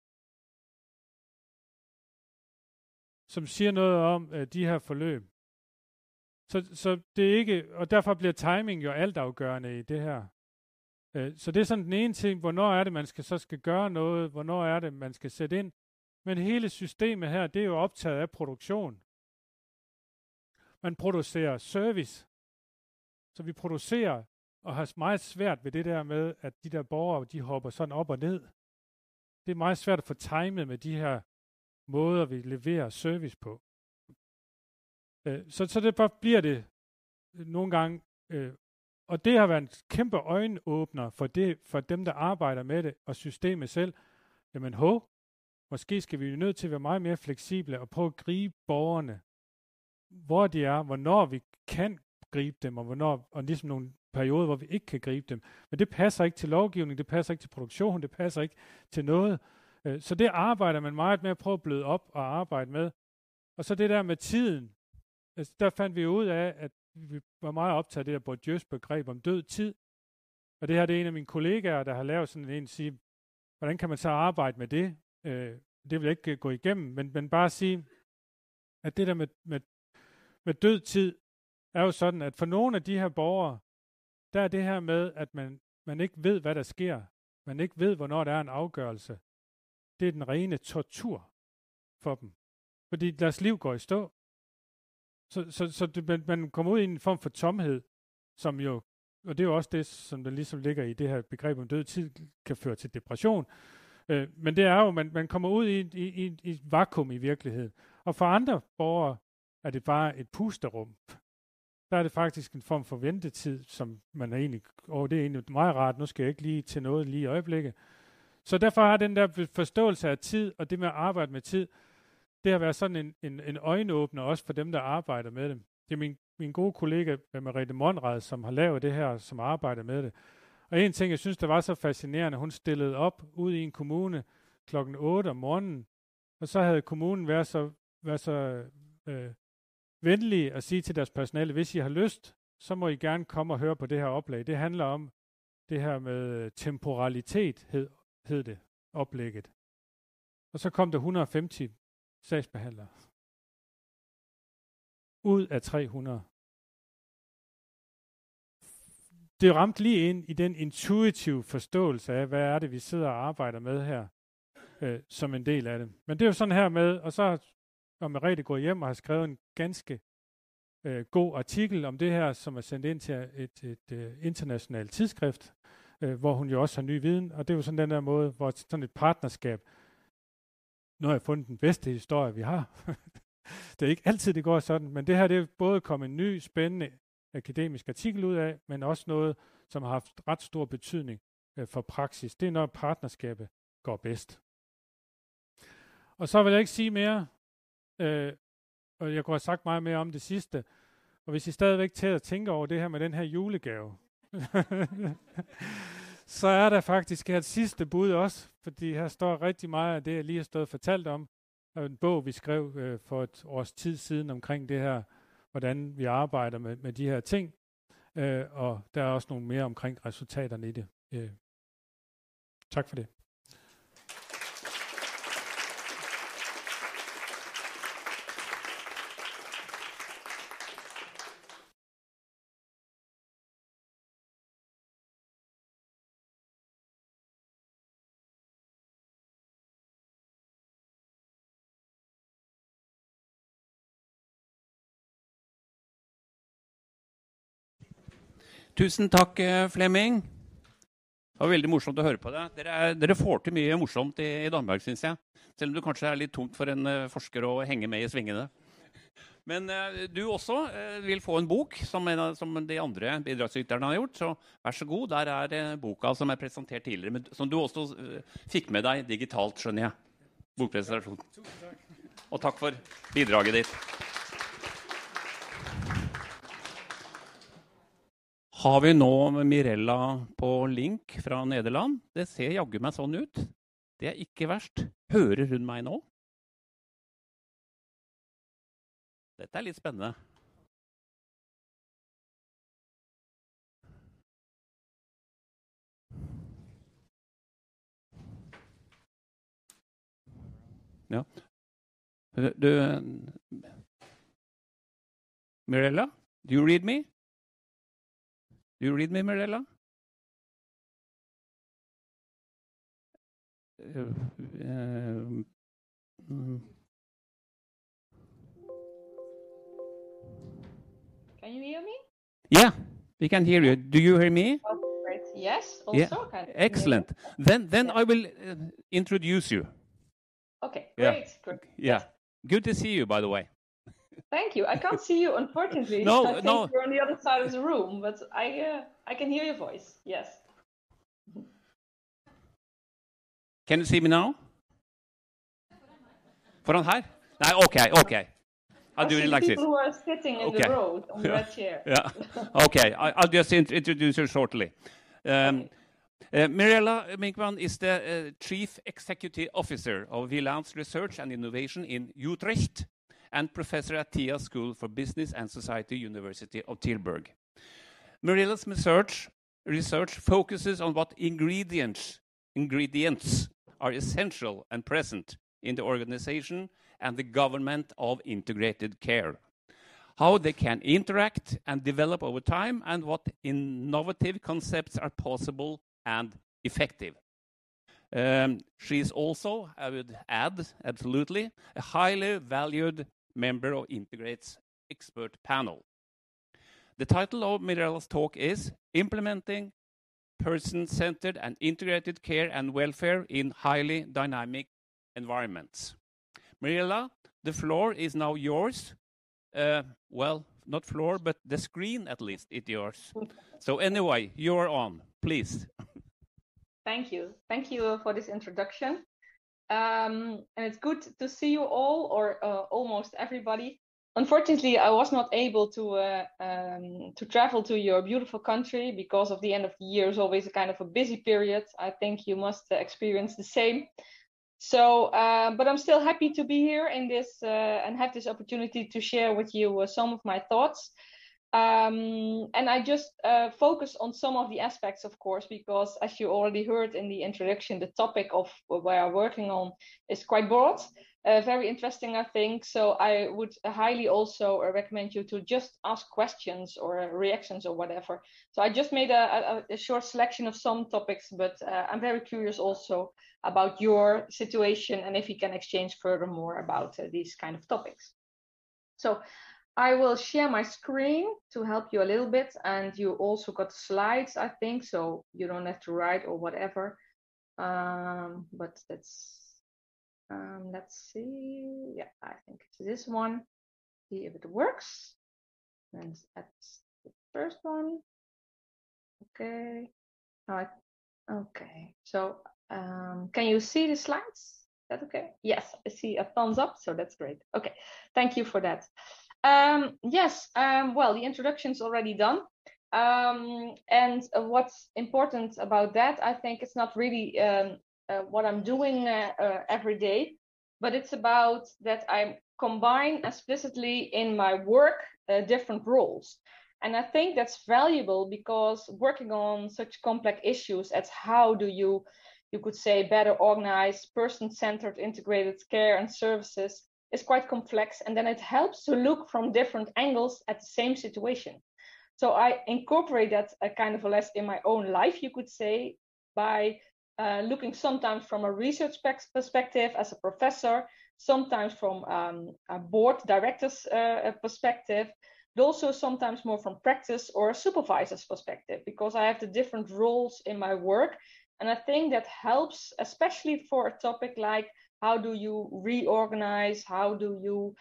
Som siger noget om øh, de her forløb. Så, så det er ikke, og derfor bliver timing jo altafgørende i det her. Øh, så det er sådan den ene ting, hvornår er det, man skal, så skal gøre noget, hvornår er det, man skal sætte ind. Men hele systemet her, det er jo optaget af produktion. Man producerer service. Så vi producerer og har meget svært ved det der med, at de der borgere, de hopper sådan op og ned. Det er meget svært at få timet med de her måder, vi leverer service på. Øh, så, så det bare bliver det øh, nogle gange, øh, og det har været en kæmpe øjenåbner for, det, for dem, der arbejder med det, og systemet selv. Jamen ho, måske skal vi jo nødt til at være meget mere fleksible og prøve at gribe borgerne, hvor de er, hvornår vi kan gribe dem, og hvornår, og ligesom nogle perioder, hvor vi ikke kan gribe dem. Men det passer ikke til lovgivning, det passer ikke til produktion, det passer ikke til noget. Øh, så det arbejder man meget med at prøve at bløde op og arbejde med. Og så det der med tiden. Altså, der fandt vi ud af, at vi var meget optaget af det der Bourdieu's begreb om død tid. Og det her det er en af mine kollegaer, der har lavet sådan en sige, hvordan kan man så arbejde med det? Øh, det vil jeg ikke øh, gå igennem, men, men bare sige, at det der med, med, med død tid, er jo sådan, at for nogle af de her borgere, der er det her med, at man, man ikke ved, hvad der sker. Man ikke ved, hvornår der er en afgørelse. Det er den rene tortur for dem. Fordi deres liv går i stå. Så, så, så det, man, man kommer ud i en form for tomhed, som jo, og det er jo også det, som der ligesom ligger i det her begreb om død tid, kan føre til depression. Øh, men det er jo, man, man kommer ud i, i, i, i et vakuum i virkeligheden. Og for andre borgere er det bare et pusterum. Der er det faktisk en form for ventetid, som man er egentlig, og det er egentlig meget rart, nu skal jeg ikke lige til noget lige i øjeblikket. Så derfor har den der forståelse af tid, og det med at arbejde med tid, det har været sådan en, en, en øjenåbner også for dem, der arbejder med det. Det er min, min gode kollega øh, Merete Monrad, som har lavet det her, som arbejder med det. Og en ting, jeg synes, der var så fascinerende, hun stillede op ud i en kommune klokken 8 om morgenen, og så havde kommunen været så, været så øh, venlige at sige til deres personale, hvis I har lyst, så må I gerne komme og høre på det her oplæg. Det handler om det her med øh, temporalitet, hed, hed det, oplægget. Og så kom der 150 sagsbehandlere. Ud af 300. Det ramte lige ind i den intuitive forståelse af, hvad er det, vi sidder og arbejder med her, øh, som en del af det. Men det er jo sådan her med, og så og Merete går hjem og har skrevet en ganske øh, god artikel om det her, som er sendt ind til et, et, et internationalt tidsskrift, øh, hvor hun jo også har ny viden, og det er jo sådan den der måde, hvor sådan et partnerskab, nu har jeg fundet den bedste historie, vi har. *laughs* det er ikke altid, det går sådan, men det her det er både kommet en ny, spændende akademisk artikel ud af, men også noget, som har haft ret stor betydning øh, for praksis. Det er, når partnerskabet går bedst. Og så vil jeg ikke sige mere. Øh, og jeg kunne have sagt meget mere om det sidste. Og hvis I stadigvæk til at tænke over det her med den her julegave, *laughs* så er der faktisk et sidste bud også, fordi her står rigtig meget af det, jeg lige har stået fortalt om. Og en bog, vi skrev øh, for et års tid siden omkring det her, hvordan vi arbejder med, med de her ting. Øh, og der er også nogle mere omkring resultaterne i det. Øh. Tak for det. Tusen takk, eh, Flemming. Det var veldig morsomt å høre på deg. Dere, dere får til mye morsomt i, i Danmark, syns jeg. Selv om det kanskje er litt tungt for en uh, forsker å henge med i svingene. Men uh, du også uh, vil få en bok, som, en, som de andre bidragsyterne har gjort. Så vær så god, der er boka som er presentert tidligere, men som du også fikk med deg digitalt, skjønner jeg. Bokpresentasjon. Og takk for bidraget ditt. Har vi nå Mirella på link fra Nederland? Det ser jaggu meg sånn ut. Det er ikke verst. Hører hun meg nå? Dette er litt spennende. Ja. Du Mirella, do you read me? Do you read me, Mirella? Uh, um, can you hear me? Yeah, we can hear you. Do you hear me? Oh, great. Yes, also. Yeah. Excellent. Then, then I will uh, introduce you. Okay, great. Yeah. great. Yeah. Good to see you, by the way. Thank you. I can't see you, unfortunately. No, *laughs* I think no. You're on the other side of the room, but I uh, I can hear your voice. Yes. Can you see me now? Foran her? Nei, OK. OK. I'll I do it like people this. who are sitting in Okay. the road on *laughs* Yeah. red chair. Yeah. Okay. I, I'll just int- introduce you shortly. Um, uh, Mirella Minkman is the uh, Chief Executive Officer of Vilans Research and Innovation in Utrecht and professor at TIAS School for Business and Society, University of Tilburg. Mirella's research, research focuses on what ingredients, ingredients are essential and present in the organization and the government of integrated care. how they can interact and develop over time, and what innovative concepts are possible and effective. Um, she is also, I would add, absolutely, a highly valued member of Integrate's expert panel. The title of Mirella's talk is Implementing Person-Centered and Integrated Care and Welfare in Highly Dynamic Environments. Mirella, the floor is now yours. Uh, well, not floor, but the screen at least is yours. so anyway, you're on, please. Thank you. Thank you for this introduction. Um, and it's good to see you all, or uh, almost everybody. Unfortunately, I was not able to uh, um, to travel to your beautiful country because of the end of the year is always a kind of a busy period. I think you must uh, experience the same. So, uh, but I'm still happy to be here in this uh, and have this opportunity to share with you uh, some of my thoughts. Um, and I just uh, focus on some of the aspects, of course, because as you already heard in the introduction, the topic of where I'm working on is quite broad, uh, very interesting, I think. So I would highly also recommend you to just ask questions or reactions or whatever. So I just made a, a, a short selection of some topics, but uh, I'm very curious also about your situation and if we can exchange furthermore about uh, these kind of topics. So I will share my screen to help you a little bit. And you also got slides, I think, so you don't have to write or whatever. Um, but that's, um, let's see. Yeah, I think it's this one. See if it works. And that's the first one. Okay. Right. Okay. So um, can you see the slides? Is that okay? Yes, I see a thumbs up, so that's great. Okay, thank you for that. Um, yes, um, well, the introduction's already done. Um, and what's important about that, I think it's not really um, uh, what I'm doing uh, uh, every day, but it's about that I combine explicitly in my work uh, different roles. And I think that's valuable because working on such complex issues as how do you, you could say, better organize person-centered integrated care and services is quite complex and then it helps to look from different angles at the same situation. So I incorporate that uh, kind of a less in my own life, you could say, by uh, looking sometimes from a research perspective as a professor, sometimes from um, a board director's uh, perspective, but also sometimes more from practice or a supervisor's perspective, because I have the different roles in my work. And I think that helps, especially for a topic like how do you reorganize? How do you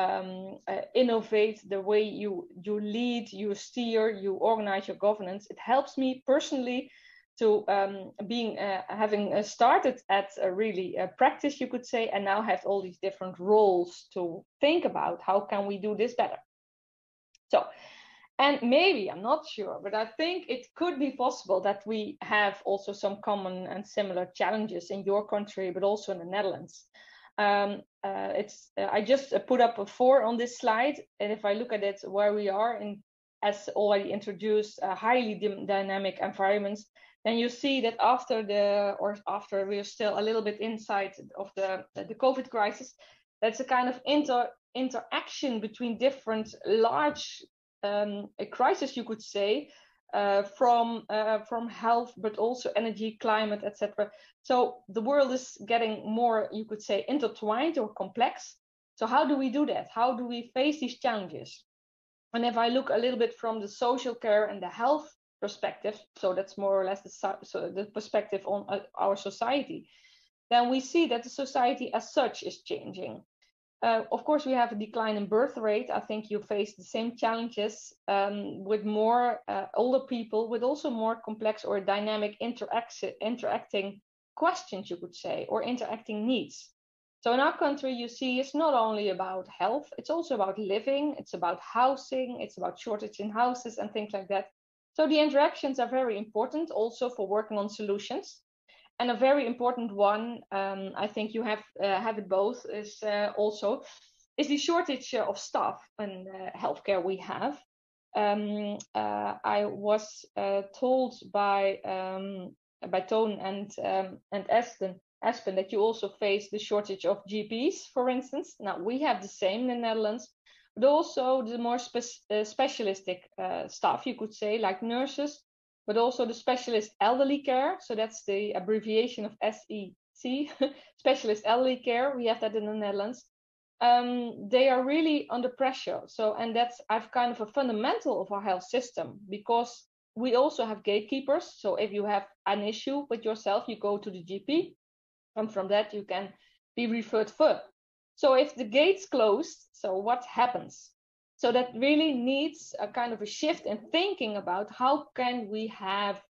um, uh, innovate the way you you lead you steer you organize your governance? It helps me personally to um, being uh, having uh, started at a really uh, practice you could say and now have all these different roles to think about how can we do this better. So and maybe, I'm not sure, but I think it could be possible that we have also some common and similar challenges in your country, but also in the Netherlands. Um, uh, it's uh, I just uh, put up a four on this slide, and if I look at it where we are in, as already introduced, uh, highly dynamic environments, then you see that after the or after we're still a little bit inside of the the COVID crisis, that's a kind of inter interaction between different large um, a crisis, you could say, uh, from uh, from health, but also energy, climate, etc. So the world is getting more, you could say, intertwined or complex. So how do we do that? How do we face these challenges? And if I look a little bit from the social care and the health perspective, so that's more or less the, so the perspective on uh, our society, then we see that the society as such is changing. Uh, of course, we have a decline in birth rate. I think you face the same challenges um, with more uh, older people, with also more complex or dynamic interact- interacting questions, you could say, or interacting needs. So in our country, you see, it's not only about health; it's also about living. It's about housing. It's about shortage in houses and things like that. So the interactions are very important, also for working on solutions and a very important one, um, I think you have uh, have it both, is uh, also is the shortage of staff in uh, healthcare we have. Um, uh, I was uh, told by um, by Tone and um, and Espen Espen that you also face the shortage of GPs, for instance. Now we have the same in the Netherlands, but also the more spe- uh, specialistic uh, staff, you could say, like nurses, but also the specialist elderly care. So that's the abbreviation of SEC, *laughs* specialist elderly care. We have that in the Netherlands. Um, they are really under pressure. So, and that's I've kind of a fundamental of our health system because we also have gatekeepers. So if you have an issue with yourself, you go to the GP, and from that you can be referred further. So if the gates closed, so what happens? So that really needs a kind of a shift in thinking about how can we have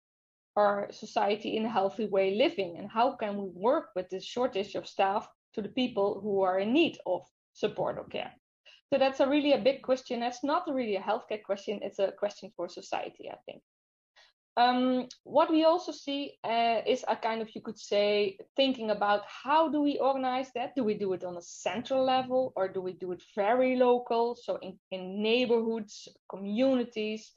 our society in a healthy way living and how can we work with this shortage of staff to the people who are in need of support or care. So that's a really a big question. That's not really a healthcare question, it's a question for society, I think. Um, what we also see uh, is a kind of, you could say, thinking about how do we organize that? Do we do it on a central level or do we do it very local? So in, in neighborhoods, communities.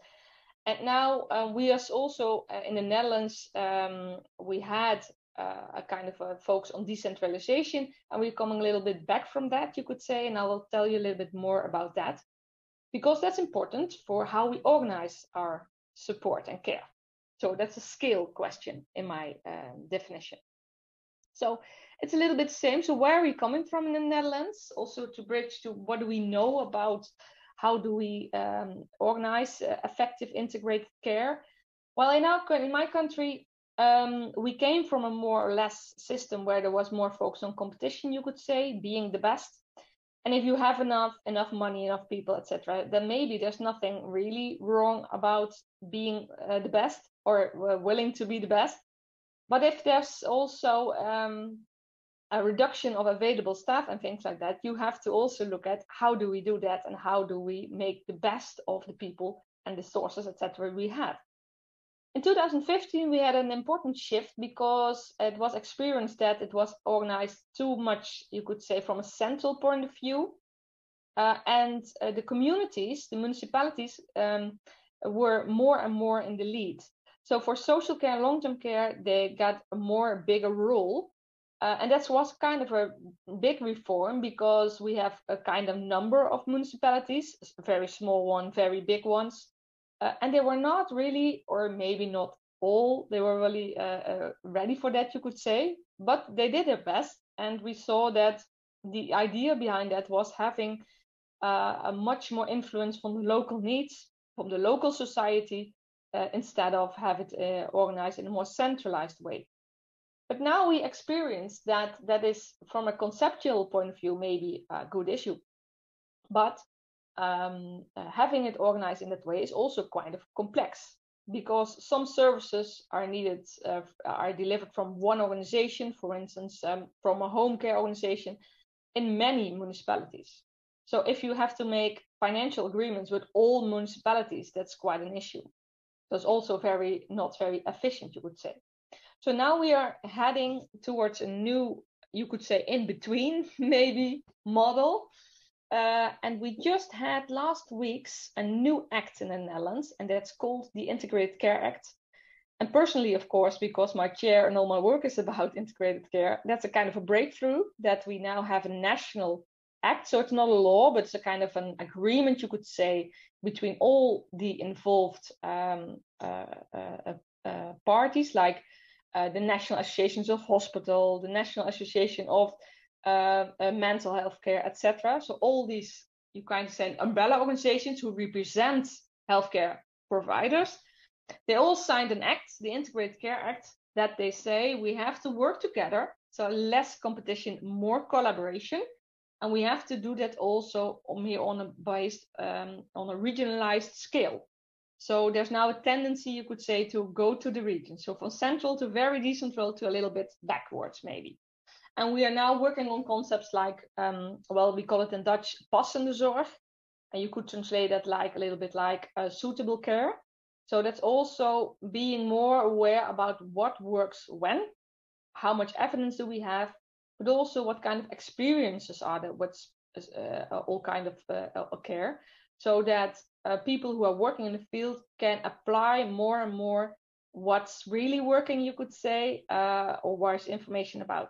And now uh, we are also uh, in the Netherlands, um, we had uh, a kind of a focus on decentralization and we're coming a little bit back from that, you could say, and I will tell you a little bit more about that because that's important for how we organize our support and care. So that's a scale question in my um, definition. So it's a little bit the same. So where are we coming from in the Netherlands? Also to bridge to what do we know about how do we um, organize uh, effective integrated care? Well, in our in my country, um, we came from a more or less system where there was more focus on competition, you could say, being the best. And if you have enough enough money, enough people, etc., then maybe there's nothing really wrong about being uh, the best or willing to be the best. But if there's also um, a reduction of available staff and things like that, you have to also look at how do we do that and how do we make the best of the people and the sources, etc. we have. In 2015, we had an important shift because it was experienced that it was organized too much, you could say, from a central point of view. Uh, and uh, the communities, the municipalities, um, were more and more in the lead. So for social care and long-term care, they got a more bigger role. Uh, and that was kind of a big reform because we have a kind of number of municipalities, very small one, very big ones. Uh, and they were not really, or maybe not all, they were really uh, uh ready for that, you could say, but they did their best. And we saw that the idea behind that was having uh, a much more influence from the local needs, from the local society, uh, instead of have it uh, organized in a more centralized way. But now we experience that that is, from a conceptual point of view, maybe a good issue. But um, uh, having it organized in that way is also kind of complex because some services are needed, uh, are delivered from one organization, for instance, um, from a home care organization in many municipalities. So if you have to make financial agreements with all municipalities, that's quite an issue. That's also very not very efficient, you would say. So now we are heading towards a new, you could say, in between *laughs* maybe model. Uh, and we just had last week's a new act in the Netherlands, and that's called the Integrated Care Act. And personally, of course, because my chair and all my work is about *laughs* integrated care, that's a kind of a breakthrough that we now have a national act. So it's not a law, but it's a kind of an agreement, you could say, between all the involved um, uh, uh, uh, parties, like the National Associations of Hospital, the National Association of Mental Health Care, etc. So all these, you kind of say, umbrella organizations who represent healthcare providers, they all signed an act, the Integrated Care Act, that they say we have to work together. So less competition, more collaboration and we have to do that also on here on a based um, on a regionalized scale. So there's now a tendency, you could say, to go to the region. So from central to very decentral to a little bit backwards, maybe. And we are now working on concepts like, um, well, we call it in Dutch passende zorg. And you could translate that like a little bit like uh, suitable care. So that's also being more aware about what works when, how much evidence do we have, but also what kind of experiences are there, what's uh, all kind of uh, care, so that uh, people who are working in the field can apply more and more what's really working, you could say, uh, or where's information about.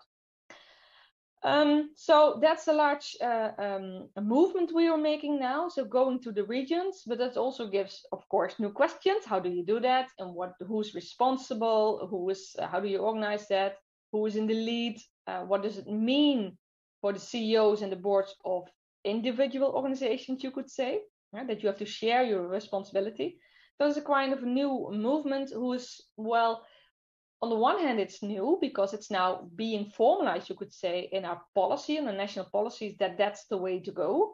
Um, so that's a large uh, um, movement we are making now. So going to the regions, but that also gives, of course, new questions. How do you do that? And what? Who's responsible? Who is? How do you organize that? Who is in the lead? Uh, what does it mean for the CEOs and the boards of individual organizations? You could say that you have to share your responsibility. It's a kind of new movement. Who is well? on the one hand, it's new because it's now being formalized, you could say, in our policy and the national policies that that's the way to go.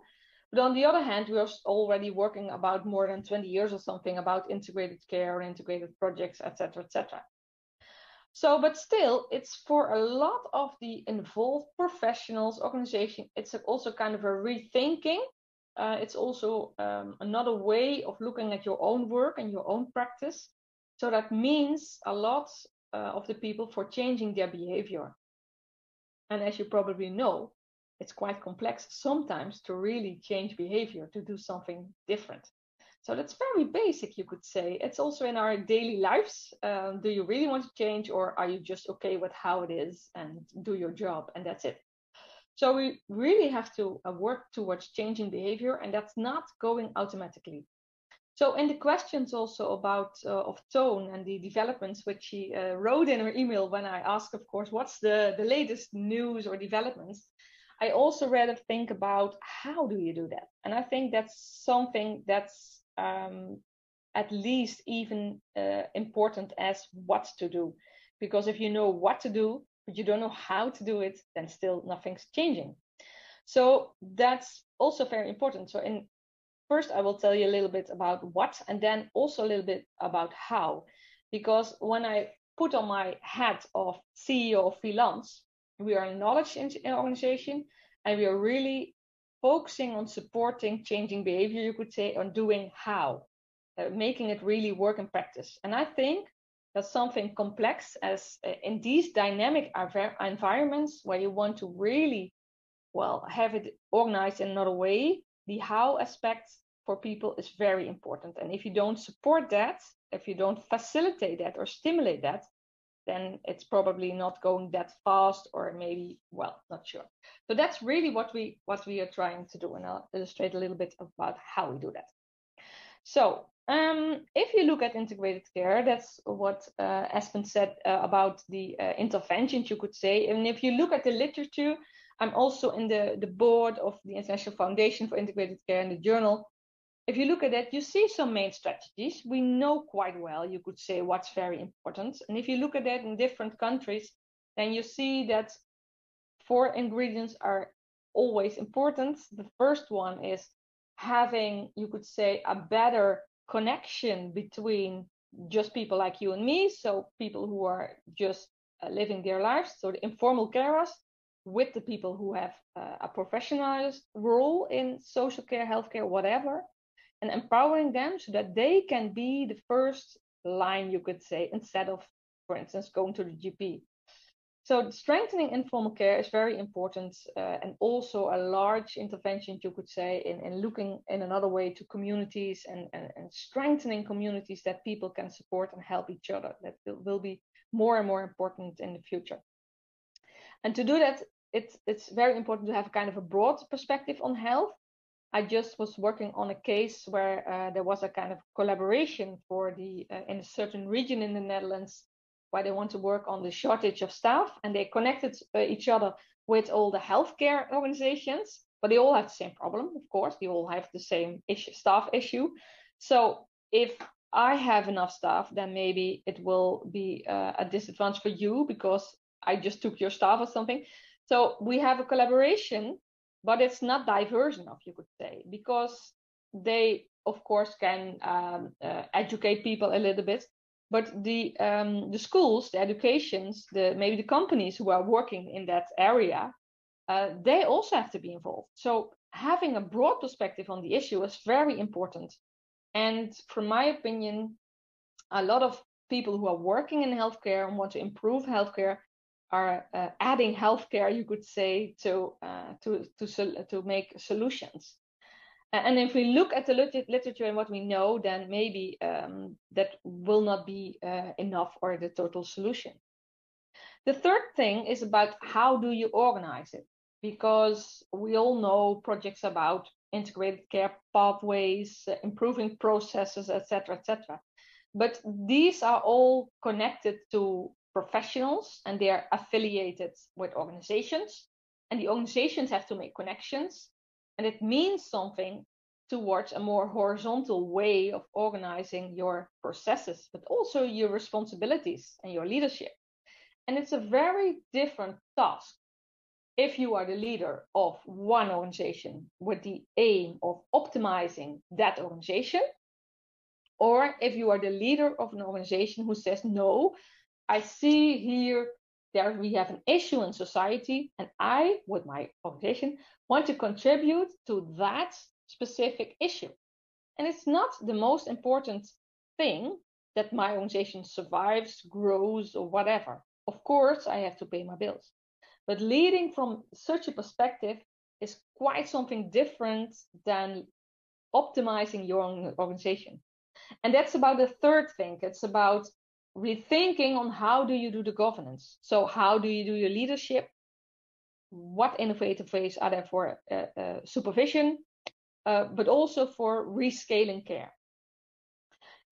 But on the other hand, we are already working about more than 20 years or something about integrated care and integrated projects, etc., etc. So, but still, it's for a lot of the involved professionals, organization. It's also kind of a rethinking. Uh, it's also um, another way of looking at your own work and your own practice. So that means a lot uh, of the people for changing their behavior. And as you probably know, it's quite complex sometimes to really change behavior, to do something different. So that's very basic, you could say. It's also in our daily lives. Um, do you really want to change, or are you just okay with how it is and do your job and that's it? So we really have to uh, work towards changing behavior, and that's not going automatically. So in the questions also about uh, of tone and the developments which she uh, wrote in her email when I asked, of course, what's the, the latest news or developments, I also rather think about how do you do that? And I think that's something that's um, at least even uh, important as what to do. Because if you know what to do, but you don't know how to do it, then still nothing's changing. So that's also very important. So in First, I will tell you a little bit about what, and then also a little bit about how. Because when I put on my hat of CEO of Vilans, we are a knowledge organization and we are really focusing on supporting changing behavior, you could say, on doing how, uh, making it really work in practice. And I think that's something complex as uh, in these dynamic environments where you want to really, well, have it organized in another way the how aspect for people is very important. And if you don't support that, if you don't facilitate that or stimulate that, then it's probably not going that fast or maybe well not sure so that's really what we what we are trying to do and i'll illustrate a little bit about how we do that so um, if you look at integrated care that's what uh, espen said uh, about the uh, interventions you could say and if you look at the literature I'm also in the, the board of the International Foundation for Integrated Care in the journal. If you look at that, you see some main strategies. We know quite well, you could say, what's very important. And if you look at that in different countries, then you see that four ingredients are always important. The first one is having, you could say, a better connection between just people like you and me. So people who are just uh, living their lives. So the informal carers with the people who have uh, a professionalized role in social care, healthcare, whatever, and empowering them so that they can be the first line, you could say, instead of, for instance, going to the GP. So strengthening informal care is very important uh, and also a large intervention, you could say, in, in looking in another way to communities and, and, and strengthening communities that people can support and help each other. That will, be more and more important in the future. And to do that, it's it's very important to have kind of a broad perspective on health. I just was working on a case where uh, there was a kind of collaboration for the uh, in a certain region in the Netherlands where they want to work on the shortage of staff, and they connected uh, each other with all the healthcare organizations. But they all have the same problem, of course. They all have the same issue, staff issue. So if I have enough staff, then maybe it will be uh, a disadvantage for you because I just took your staff or something. So we have a collaboration, but it's not diverse enough, you could say, because they, of course, can um, uh, educate people a little bit. But the um, the schools, the educations, the maybe the companies who are working in that area, uh, they also have to be involved. So having a broad perspective on the issue is very important. And from my opinion, a lot of people who are working in healthcare and want to improve healthcare are uh, adding healthcare, you could say, to uh, to to to make solutions. And if we look at the literature and what we know, then maybe um, that will not be uh, enough or the total solution. The third thing is about how do you organize it. because we all know projects about integrated care pathways, uh, improving processes, etc., etc. But these are all connected to professionals and they are affiliated with organizations. And the organizations have to make connections. And it means something towards a more horizontal way of organizing your processes, but also your responsibilities and your leadership. And it's a very different task if you are the leader of one organization with the aim of optimizing that organization, or if you are the leader of an organization who says, no, I see here that we have an issue in society, and I, with my organization, want to contribute to that specific issue. And it's not the most important thing that my organization survives, grows, or whatever. Of course, I have to pay my bills. But leading from such a perspective is quite something different than optimizing your organization. And that's about the third thing. It's about rethinking on how do you do the governance. So how do you do your leadership? What innovative ways are there for uh, uh, supervision, uh, but also for rescaling care?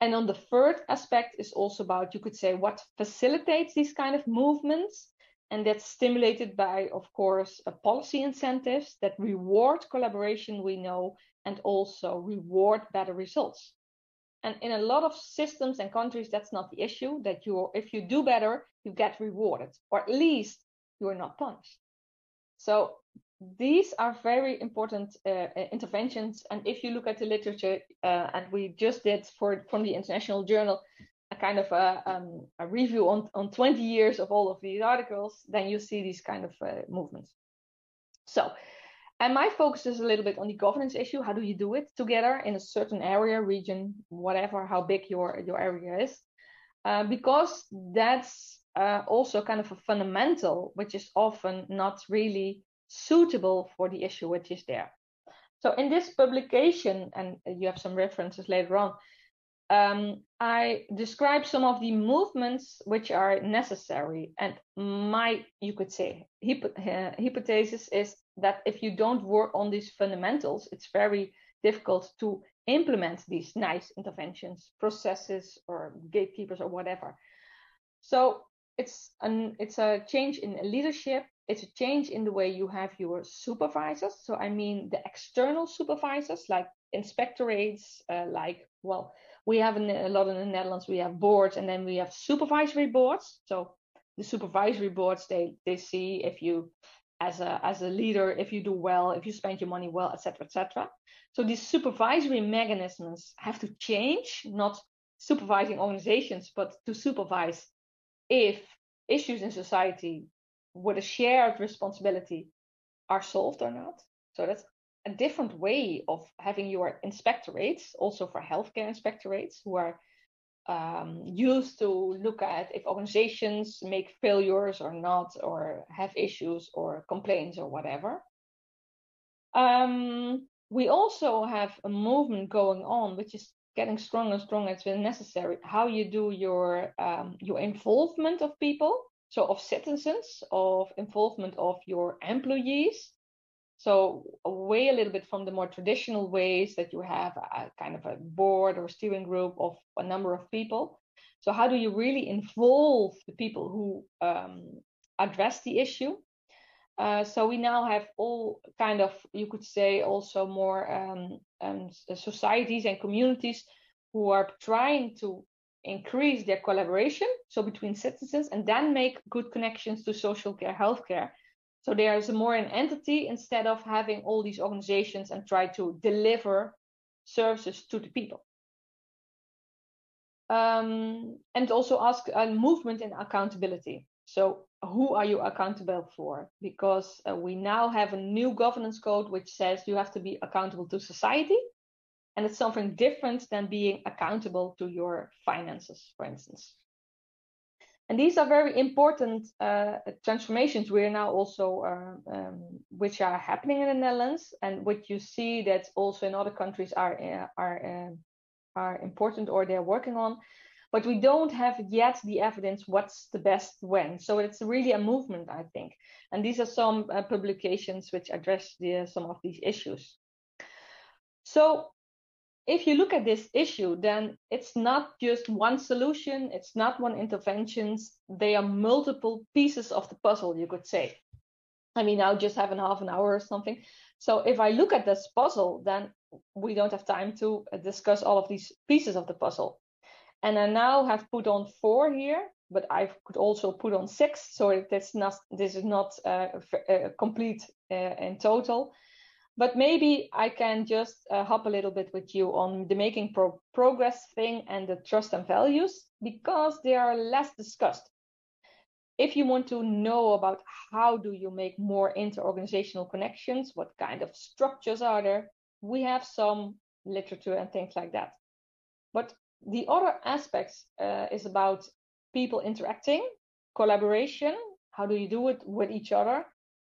And on the third aspect is also about, you could say, what facilitates these kind of movements and that's stimulated by, of course, policy incentives that reward collaboration, we know, and also reward better results. And in a lot of systems and countries, that's not the issue. That you, if you do better, you get rewarded, or at least you are not punished. So these are very important uh, interventions. And if you look at the literature, uh, and we just did for from the International Journal a kind of a, um, a, review on, on 20 years of all of these articles, then you see these kind of uh, movements. So, and my focus is a little bit on the governance issue. How do you do it together in a certain area, region, whatever, how big your, your area is? Uh, because that's uh, also kind of a fundamental, which is often not really suitable for the issue which is there. So in this publication, and you have some references later on, um, I describe some of the movements which are necessary. And my, you could say, hypo- uh, hypothesis is that if you don't work on these fundamentals, it's very difficult to implement these nice interventions, processes, or gatekeepers, or whatever. So it's an it's a change in leadership. It's a change in the way you have your supervisors. So I mean the external supervisors, like inspectorates, uh, like well we have a lot in the Netherlands. We have boards, and then we have supervisory boards. So the supervisory boards they they see if you as a as a leader if you do well, if you spend your money well, etc. etc. So these supervisory mechanisms have to change, not supervising organizations, but to supervise if issues in society with a shared responsibility are solved or not. So that's a different way of having your inspectorates, also for healthcare inspectorates, who are um, used to look at if organizations make failures or not, or have issues or complaints or whatever. Um, we also have a movement going on, which is getting stronger and stronger. It's been necessary. How you do your um, your involvement of people, so of citizens, of involvement of your employees, so away a little bit from the more traditional ways that you have a kind of a board or steering group of a number of people. So how do you really involve the people who um, address the issue? Uh, so we now have all kind of, you could say, also more um, um, societies and communities who are trying to increase their collaboration, so between citizens, and then make good connections to social care, healthcare, so there's more an entity instead of having all these organizations and try to deliver services to the people. Um, and also ask a movement in accountability. So who are you accountable for? Because uh, we now have a new governance code which says you have to be accountable to society. And it's something different than being accountable to your finances, for instance. And these are very important uh, transformations we are now also, uh, um, which are happening in the Netherlands, and what you see that also in other countries are uh, are uh, are important or they're working on. but we don't have yet the evidence what's the best when. So it's really a movement, I think. And these are some uh, publications which address the, some of these issues. So if you look at this issue, then it's not just one solution, it's not one interventions, they are multiple pieces of the puzzle, you could say. I mean, I'll just have a half an hour or something. So if I look at this puzzle, then we don't have time to uh, discuss all of these pieces of the puzzle. And I now have put on four here, but I could also put on six, so this not this is not uh, uh, complete uh, in total. But maybe I can just uh, hop a little bit with you on the making pro progress thing and the trust and values because they are less discussed. If you want to know about how do you make more inter-organizational connections, what kind of structures are there, we have some literature and things like that. But the other aspects uh, is about people interacting, collaboration. How do you do it with each other?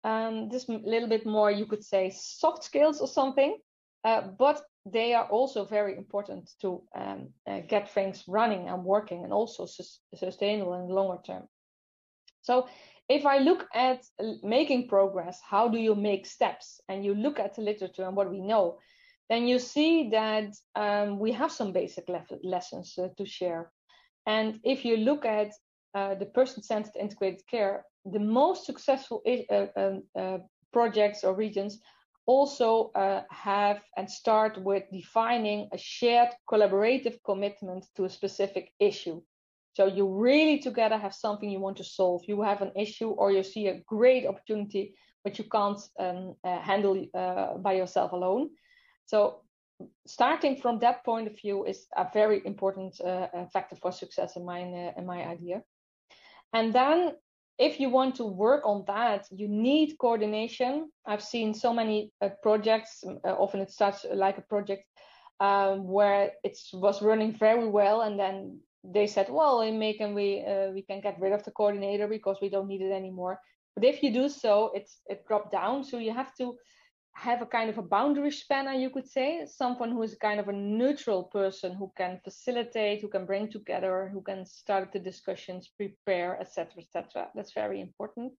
Um, this little bit more, you could say, soft skills or something. Uh, but they are also very important to um, uh, get things running and working and also sus sustainable in the longer term. So if I look at making progress, how do you make steps? And you look at the literature and what we know, then you see that um, we have some basic le lessons uh, to share. And if you look at uh, the person-centered integrated care, the most successful uh, um, uh, projects or regions also uh, have and start with defining a shared collaborative commitment to a specific issue. So you really together have something you want to solve. You have an issue or you see a great opportunity, but you can't um, uh, handle uh, by yourself alone. So starting from that point of view is a very important uh, uh factor for success in my in my idea. And then if you want to work on that, you need coordination. I've seen so many uh, projects. often it starts like a project um, where it was running very well, and then they said, well, in Macon we uh, we can get rid of the coordinator because we don't need it anymore. But if you do so, it's it dropped down. So you have to have a kind of a boundary spanner, you could say, someone who is kind of a neutral person who can facilitate, who can bring together, who can start the discussions, prepare, etc., etc. That's very important.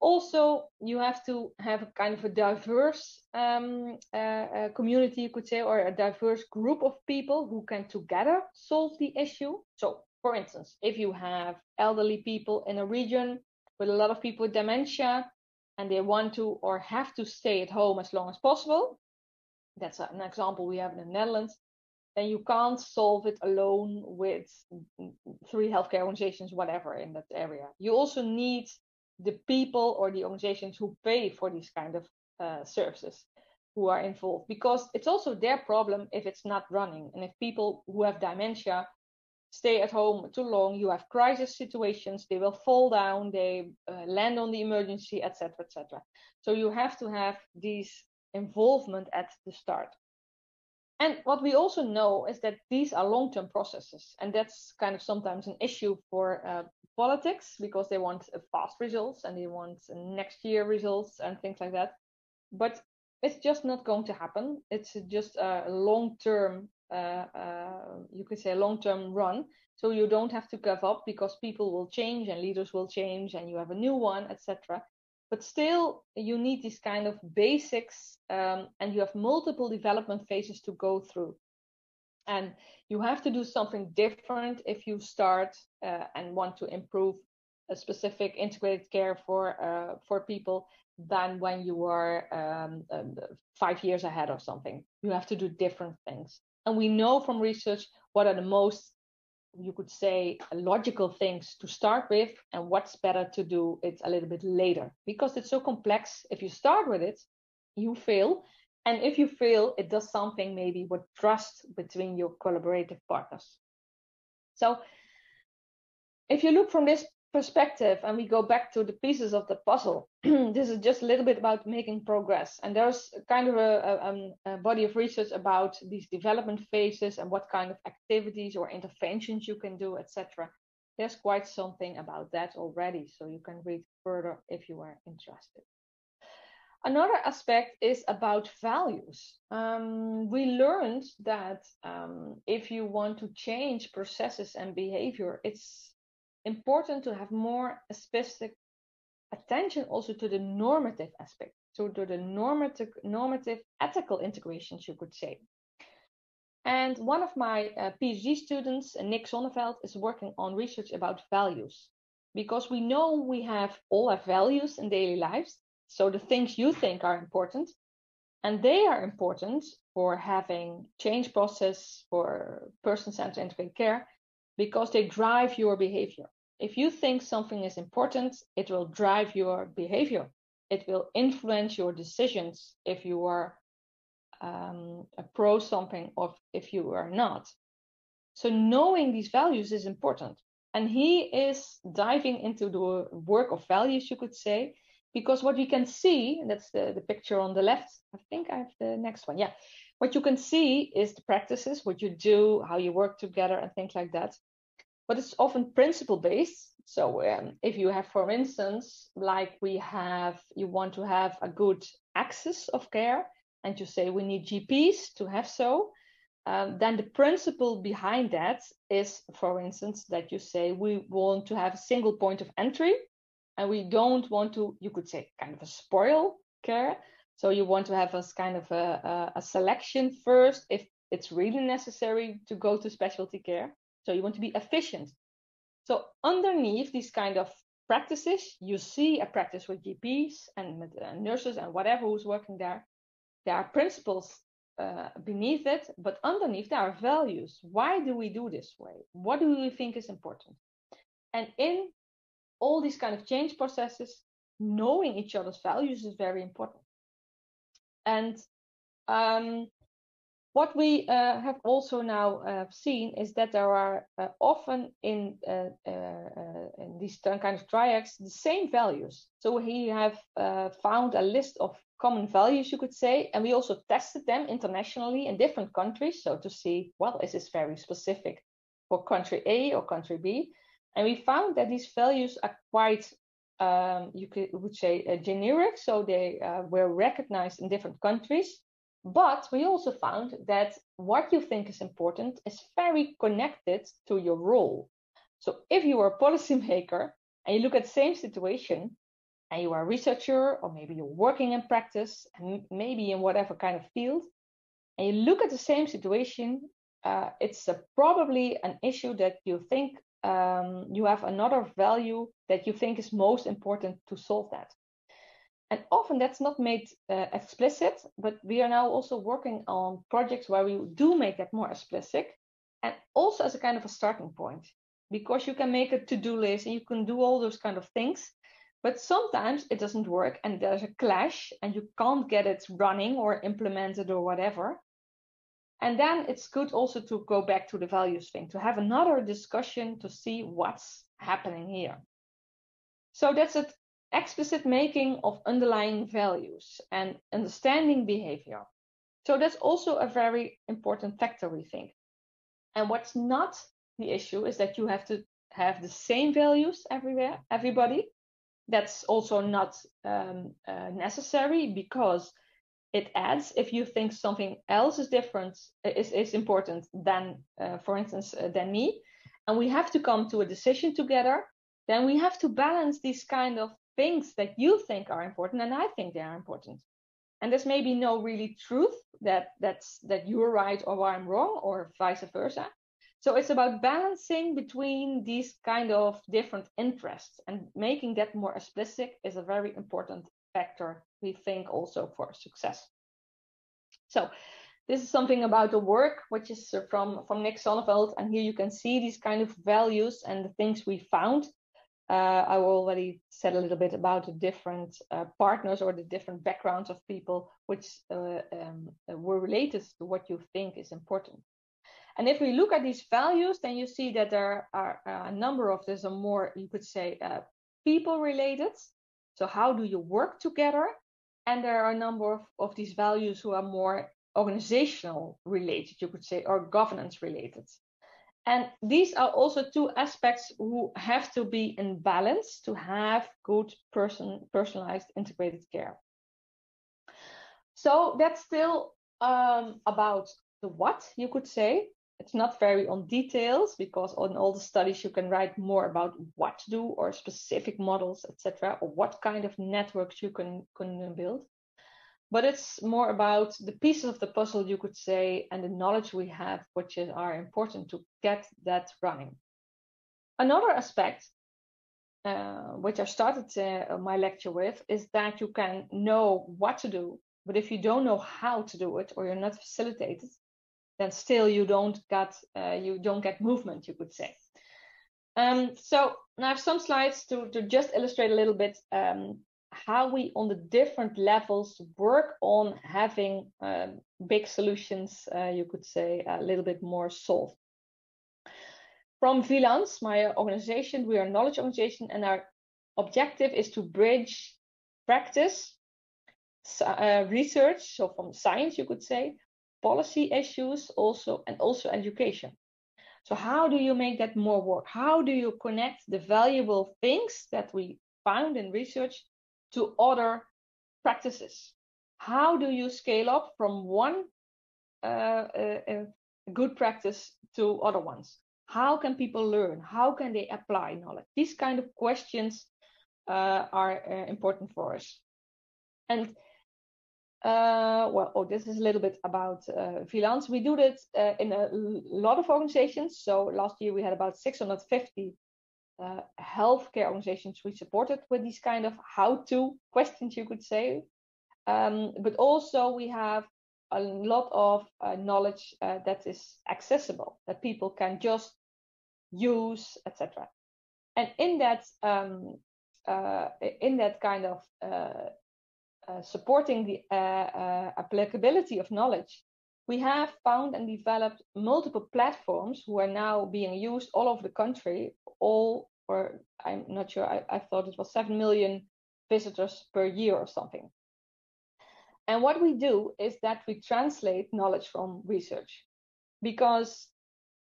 Also, you have to have a kind of a diverse um, uh, uh, community, you could say, or a diverse group of people who can together solve the issue. So, for instance, if you have elderly people in a region with a lot of people with dementia, and they want to or have to stay at home as long as possible, that's an example we have in the Netherlands, then you can't solve it alone with three healthcare organizations, whatever in that area. You also need the people or the organizations who pay for these kind of uh, services who are involved because it's also their problem if it's not running. And if people who have dementia stay at home too long you have crisis situations they will fall down they uh, land on the emergency etc etc so you have to have these involvement at the start. And what we also know is that these are long-term processes and that's kind of sometimes an issue for uh, politics because they want fast results and they want next year results and things like that. But it's just not going to happen. It's just a long-term you could say a long-term run. So you don't have to give up because people will change and leaders will change and you have a new one, etc. But still, you need these kind of basics, um, and you have multiple development phases to go through. And you have to do something different if you start uh, and want to improve a specific integrated care for uh, for people than when you are um, um, five years ahead or something. You have to do different things. And we know from research what are the most, you could say, logical things to start with and what's better to do it a little bit later. Because it's so complex, if you start with it, you fail. And if you fail, it does something maybe with trust between your collaborative partners. So if you look from this perspective and we go back to the pieces of the puzzle, *clears throat* this is just a little bit about making progress. And there's kind of a, a, um, a, body of research about these development phases and what kind of activities or interventions you can do, etc. There's quite something about that already, so you can read further if you are interested. Another aspect is about values. Um, we learned that um, if you want to change processes and behavior, it's important to have more specific attention also to the normative aspect, so to the normative, normative ethical integrations, you could say. And one of my uh, PhD students, Nick Zonneveld, is working on research about values because we know we have all our values in daily lives, so the things you think are important, and they are important for having change process for person-centered integrated care because they drive your behavior. If you think something is important, it will drive your behavior. It will influence your decisions if you are um, a pro something or if you are not. So knowing these values is important. And he is diving into the work of values, you could say, because what you can see, that's the, the picture on the left, I think I have the next one. Yeah. What you can see is the practices, what you do, how you work together, and things like that. But it's often principle based. So um, if you have, for instance, like we have, you want to have a good access of care, and you say we need GPs to have so, um, then the principle behind that is, for instance, that you say we want to have a single point of entry and we don't want to, you could say, kind of a spoil care. So you want to have a kind of a, a, a selection first if it's really necessary to go to specialty care. So you want to be efficient. So underneath these kind of practices, you see a practice with GPs and uh, nurses and whatever who's working there. There are principles uh, beneath it, but underneath there are values. Why do we do this way? What do we think is important? And in all these kind of change processes, knowing each other's values is very important. And um, what we uh, have also now uh, seen is that there are uh, often in, uh, uh, uh, in these kind of triads the same values. So we have found a list of common values, you could say, and we also tested them internationally in different countries. So to see, well, is this very specific for country A or country B? And we found that these values are quite, um, you could would say, generic. So they were recognized in different countries. But we also found that what you think is important is very connected to your role. So if you are a policymaker and you look at the same situation and you are a researcher or maybe you're working in practice and maybe in whatever kind of field, and you look at the same situation, uh, it's a, probably an issue that you think um, you have another value that you think is most important to solve that. And often that's not made uh, explicit, but we are now also working on projects where we do make that more explicit and also as a kind of a starting point because you can make a to-do list and you can do all those kind of things but sometimes it doesn't work and there's a clash and you can't get it running or implemented or whatever and then it's good also to go back to the values thing, to have another discussion to see what's happening here. So that's an explicit making of underlying values and understanding behavior. So that's also a very important factor, we think. And what's not the issue is that you have to have the same values everywhere, everybody. That's also not um, uh, necessary because it adds if you think something else is different is, is important than uh, for instance uh, than me and we have to come to a decision together then we have to balance these kind of things that you think are important and i think they are important and there's maybe no really truth that that's that you're right or i'm wrong or vice versa so it's about balancing between these kind of different interests and making that more explicit is a very important factor we think also for success. So this is something about the work, which is uh, from, from Nick Zonneveld. And here you can see these kind of values and the things we found. Uh, I already said a little bit about the different uh, partners or the different backgrounds of people which uh, um, were related to what you think is important. And if we look at these values, then you see that there are a number of these are more, you could say, uh, people related. So how do you work together? And there are a number of, of these values who are more organizational related, you could say, or governance related. And these are also two aspects who have to be in balance to have good person, personalized integrated care. So that's still um, about the what, you could say. It's not very on details because on all the studies you can write more about what to do or specific models, etc., or what kind of networks you can, can build. But it's more about the pieces of the puzzle, you could say, and the knowledge we have, which are important to get that running. Another aspect, uh, which I started uh, my lecture with, is that you can know what to do, but if you don't know how to do it or you're not facilitated, then still you don't get uh, you don't get movement, you could say. Um, so I have some slides to, to just illustrate a little bit um, how we on the different levels work on having um, big solutions, uh, you could say, a little bit more solved. From Vilans, my organization, we are a knowledge organization, and our objective is to bridge practice uh, research, so from science, you could say, policy issues also, and also education. So how do you make that more work? How do you connect the valuable things that we found in research to other practices? How do you scale up from one uh, uh, uh good practice to other ones? How can people learn? How can they apply knowledge? These kind of questions uh, are uh, important for us. And uh, well, oh, this is a little bit about uh, Vilans. We do this uh, in a lot of organizations. So last year we had about 650 uh, healthcare organizations we supported with these kind of how-to questions, you could say. Um, but also we have a lot of uh, knowledge uh, that is accessible, that people can just use, etc. And in that um, in that kind of supporting the applicability of knowledge, we have found and developed multiple platforms who are now being used all over the country, all or I'm not sure, I, I thought it was 7 million visitors per year or something. And what we do is that we translate knowledge from research because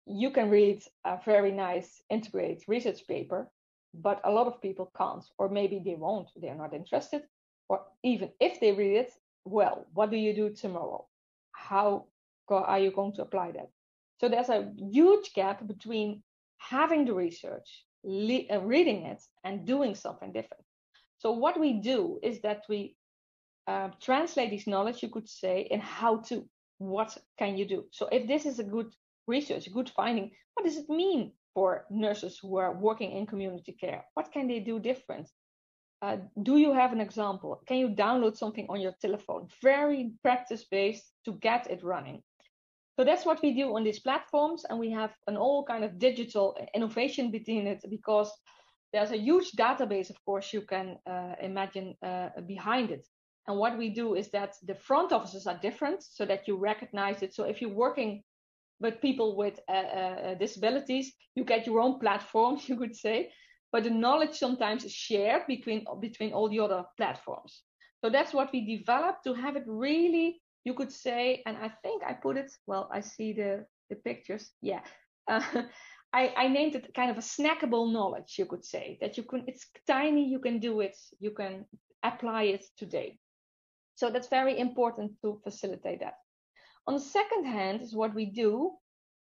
you can read a very nice integrated research paper, but a lot of people can't, or maybe they won't, they're not interested, or even if they read it, well, what do you do tomorrow? How are you going to apply that? So there's a huge gap between having the research, le- uh, reading it, and doing something different. So what we do is that we uh, translate this knowledge, you could say, in how to. What can you do? So if this is a good research, a good finding, what does it mean for nurses who are working in community care? What can they do different? Uh, do you have an example? Can you download something on your telephone? Very practice based to get it running. So that's what we do on these platforms, and we have an all kind of digital innovation between it because there's a huge database, of course, you can uh, imagine uh, behind it. And what we do is that the front offices are different so that you recognize it. So if you're working with people with uh, uh, disabilities, you get your own platform, *laughs* you could say but the knowledge sometimes is shared between between all the other platforms. So that's what we developed to have it really, you could say, and I think I put it. Well, I see the the pictures. Yeah. *laughs* Uh, I, I named it kind of a snackable knowledge, you could say, that you can, it's tiny, you can do it, you can apply it today. So that's very important to facilitate that. On the second hand, is what we do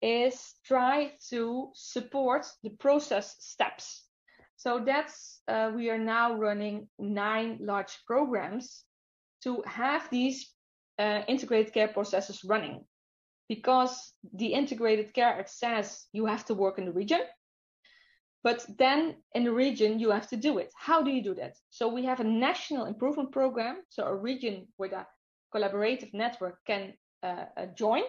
is try to support the process steps so that's, uh, we are now running nine large programs to have these uh, integrated care processes running. Because the integrated care, says you have to work in the region, but then in the region, you have to do it. How do you do that? So we have a national improvement program. So a region with a collaborative network can uh, uh join.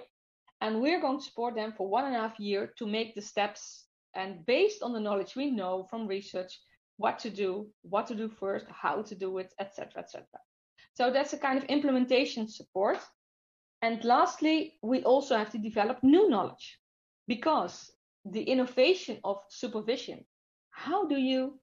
And we're going to support them for one and a half year to make the steps and based on the knowledge we know from research what to do what to do first how to do it etc etc so that's a kind of implementation support. And lastly we also have to develop new knowledge because the innovation of supervision how do you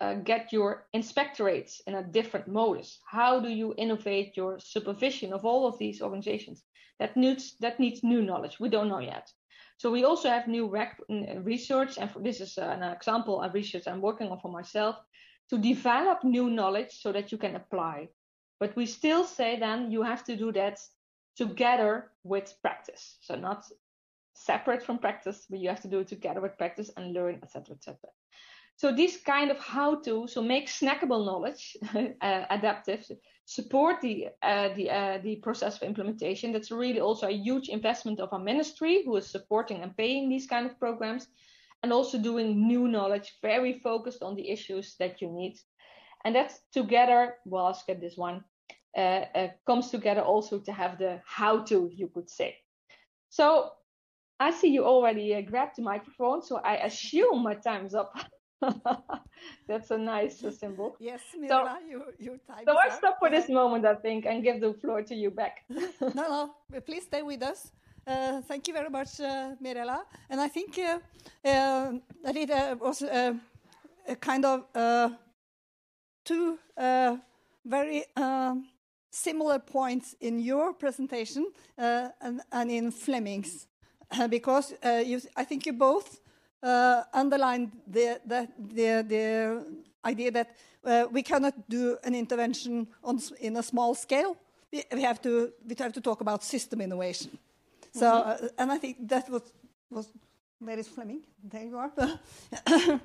uh, get your inspectorates in a different modus? How do you innovate your supervision of all of these organizations? That needs that needs new knowledge. We don't know yet. So we also have new rec- research, and this is an example of research I'm working on for myself to develop new knowledge so that you can apply But we still say then you have to do that together with practice. So not separate from practice, but you have to do it together with practice and learn, etc., etc. So this kind of how to, so make snackable knowledge *laughs* uh, adaptive, support the uh, the uh, the process of implementation. That's really also a huge investment of our ministry, who is supporting and paying these kind of programs, and also doing new knowledge, very focused on the issues that you need. And that's together. Well, I'll skip this one. Uh, uh, comes together also to have the how to, you could say. So I see you already uh, grabbed the microphone, so I assume my time is up. *laughs* That's a nice uh, symbol. Yes, Mirella, so, you, you time So I stop for this moment, I think, and give the floor to you back. *laughs* no, no, please stay with us. Uh, thank you very much, uh, Mirella. And I think uh, uh that it uh, was a kind of two very um, similar points in your presentation and, and, in Flemming's, because you, I think you both uh, underlined the, the, the, the, idea that uh, we cannot do an intervention on, in a small scale. We, we, have to, we have to talk about system innovation. Mm -hmm. So, uh, and I think that was, was where is Flemming. There you are. *laughs*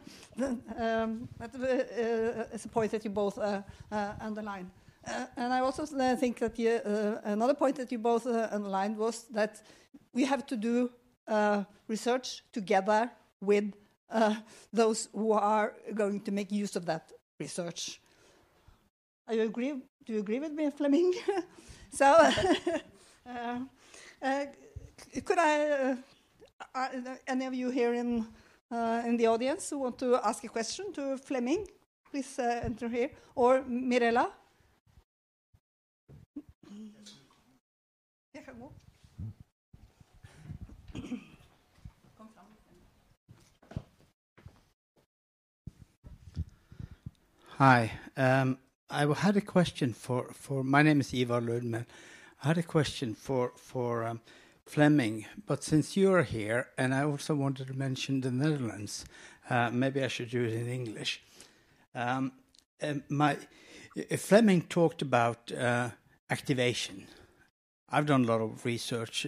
um, that uh, is a point that you both uh, uh, underlined. and I also think that another point that you both underlined was that we have to do research together with uh, those who are going to make use of that research. Are you agree? Do you agree with me, Flemming? *laughs* so, *laughs* uh, uh, could I, any of you here in uh, in the audience who want to ask a question to Flemming? please uh, enter here, or Mirella? Hi. Um, I had a question for, for my name is Ivar Lødemel. I had a question for for um, Flemming, but since you're here, and I also wanted to mention the Netherlands, uh, maybe I should do it in English. Um, my Flemming talked about uh, activation. I've done a lot of research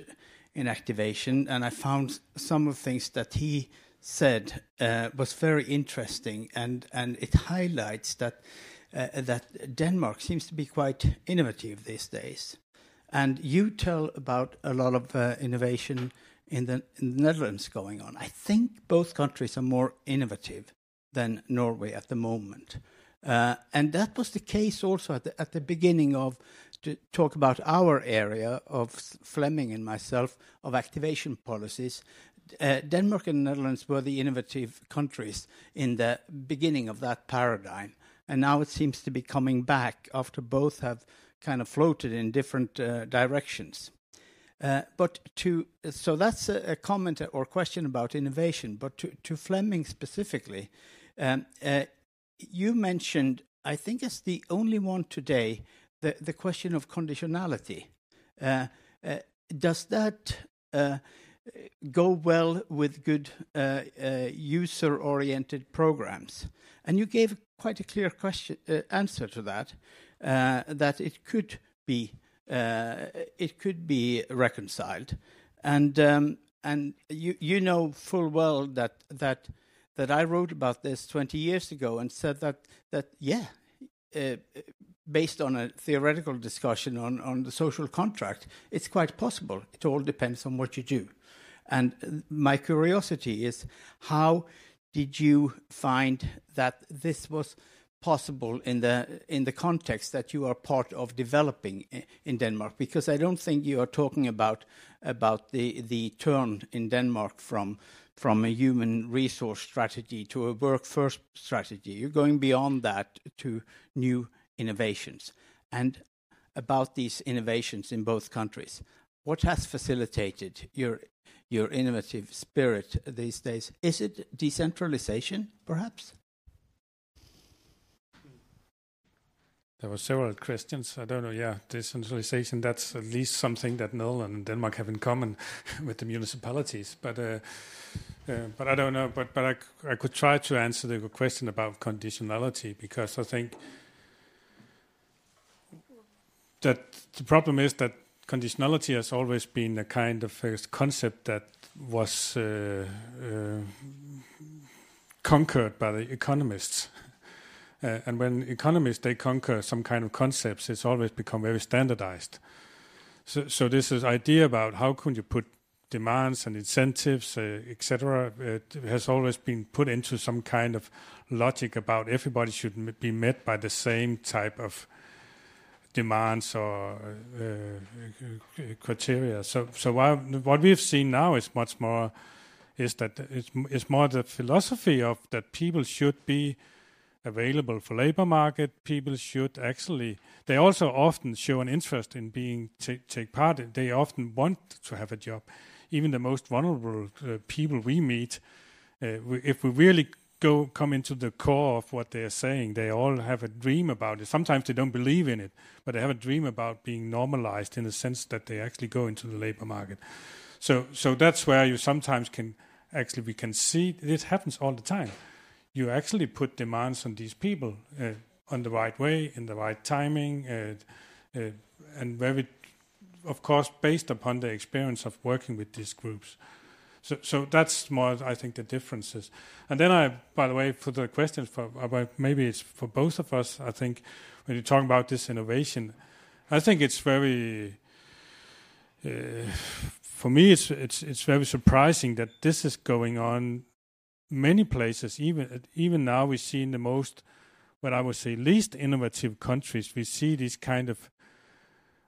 in activation, and I found some of the things that he said uh, was very interesting, and, and it highlights that, uh, that Denmark seems to be quite innovative these days. And you tell about a lot of uh, innovation in the, in the Netherlands going on. I think both countries are more innovative than Norway at the moment. Uh, and that was the case also at the, at the beginning of to talk about our area of Flemming and myself of activation policies uh, Denmark and Netherlands were the innovative countries in the beginning of that paradigm. And now it seems to be coming back after both have kind of floated in different uh, directions. Uh, but to so that's a, a, comment or question about innovation. But to, to Flemming specifically, um, uh, you mentioned, I think it's the only one today, the the question of conditionality. Uh, uh, does that go well with good uh, uh, user-oriented programs? And you gave quite a clear question, uh, answer to that, uh, that it could be uh, it could be reconciled, and um, and you you know full well that that that I wrote about this 20 years ago and said that that yeah. Uh, based on a theoretical discussion on, on the social contract, it's quite possible. It all depends on what you do. And my curiosity is how did you find that this was possible in the in the context that you are part of developing in Denmark because I don't think you are talking about about the the turn in Denmark from from a human resource strategy to a work first strategy you're going beyond that to new innovations and about these innovations in both countries what has facilitated your your innovative spirit these days. Is it decentralization, perhaps? There were several questions. I don't know. Yeah, decentralization. That's at least something that Netherlands and Denmark have in common *laughs* with the municipalities. But uh, uh, but I don't know. But but I, I could try to answer the question about conditionality because I think that the problem is that conditionality has always been a kind of a concept that was uh, uh, conquered by the economists. *laughs* Uh, and when economists they conquer some kind of concepts, it's always become very standardized. So, so this is idea about how can you put demands and incentives, uh, etc., has always been put into some kind of logic about everybody should be met by the same type of demands or uh, criteria. So, so what we've seen now is much more is that it's, it's more the philosophy of that people should be available for labor market. People should actually. They also often show an interest in being take part. They often want to have a job. Even the most vulnerable uh, people we meet, uh, we, if we really go come into the core of what they are saying, they all have a dream about it. Sometimes they don't believe in it, but they have a dream about being normalized in the sense that they actually go into the labor market. So, so that's where you sometimes can actually we can see it happens all the time you actually put demands on these people uh, on the right way, in the right timing, uh, uh, and very, of course, based upon the experience of working with these groups. So, so that's more, I think, the differences. And then I, by the way, for the questions, for about maybe it's for both of us. I think when you talk about this innovation, I think it's very. Uh, for me, it's it's it's very surprising that this is going on many places, even even now, we see in the most, what I would say, least innovative countries, we see this kind of,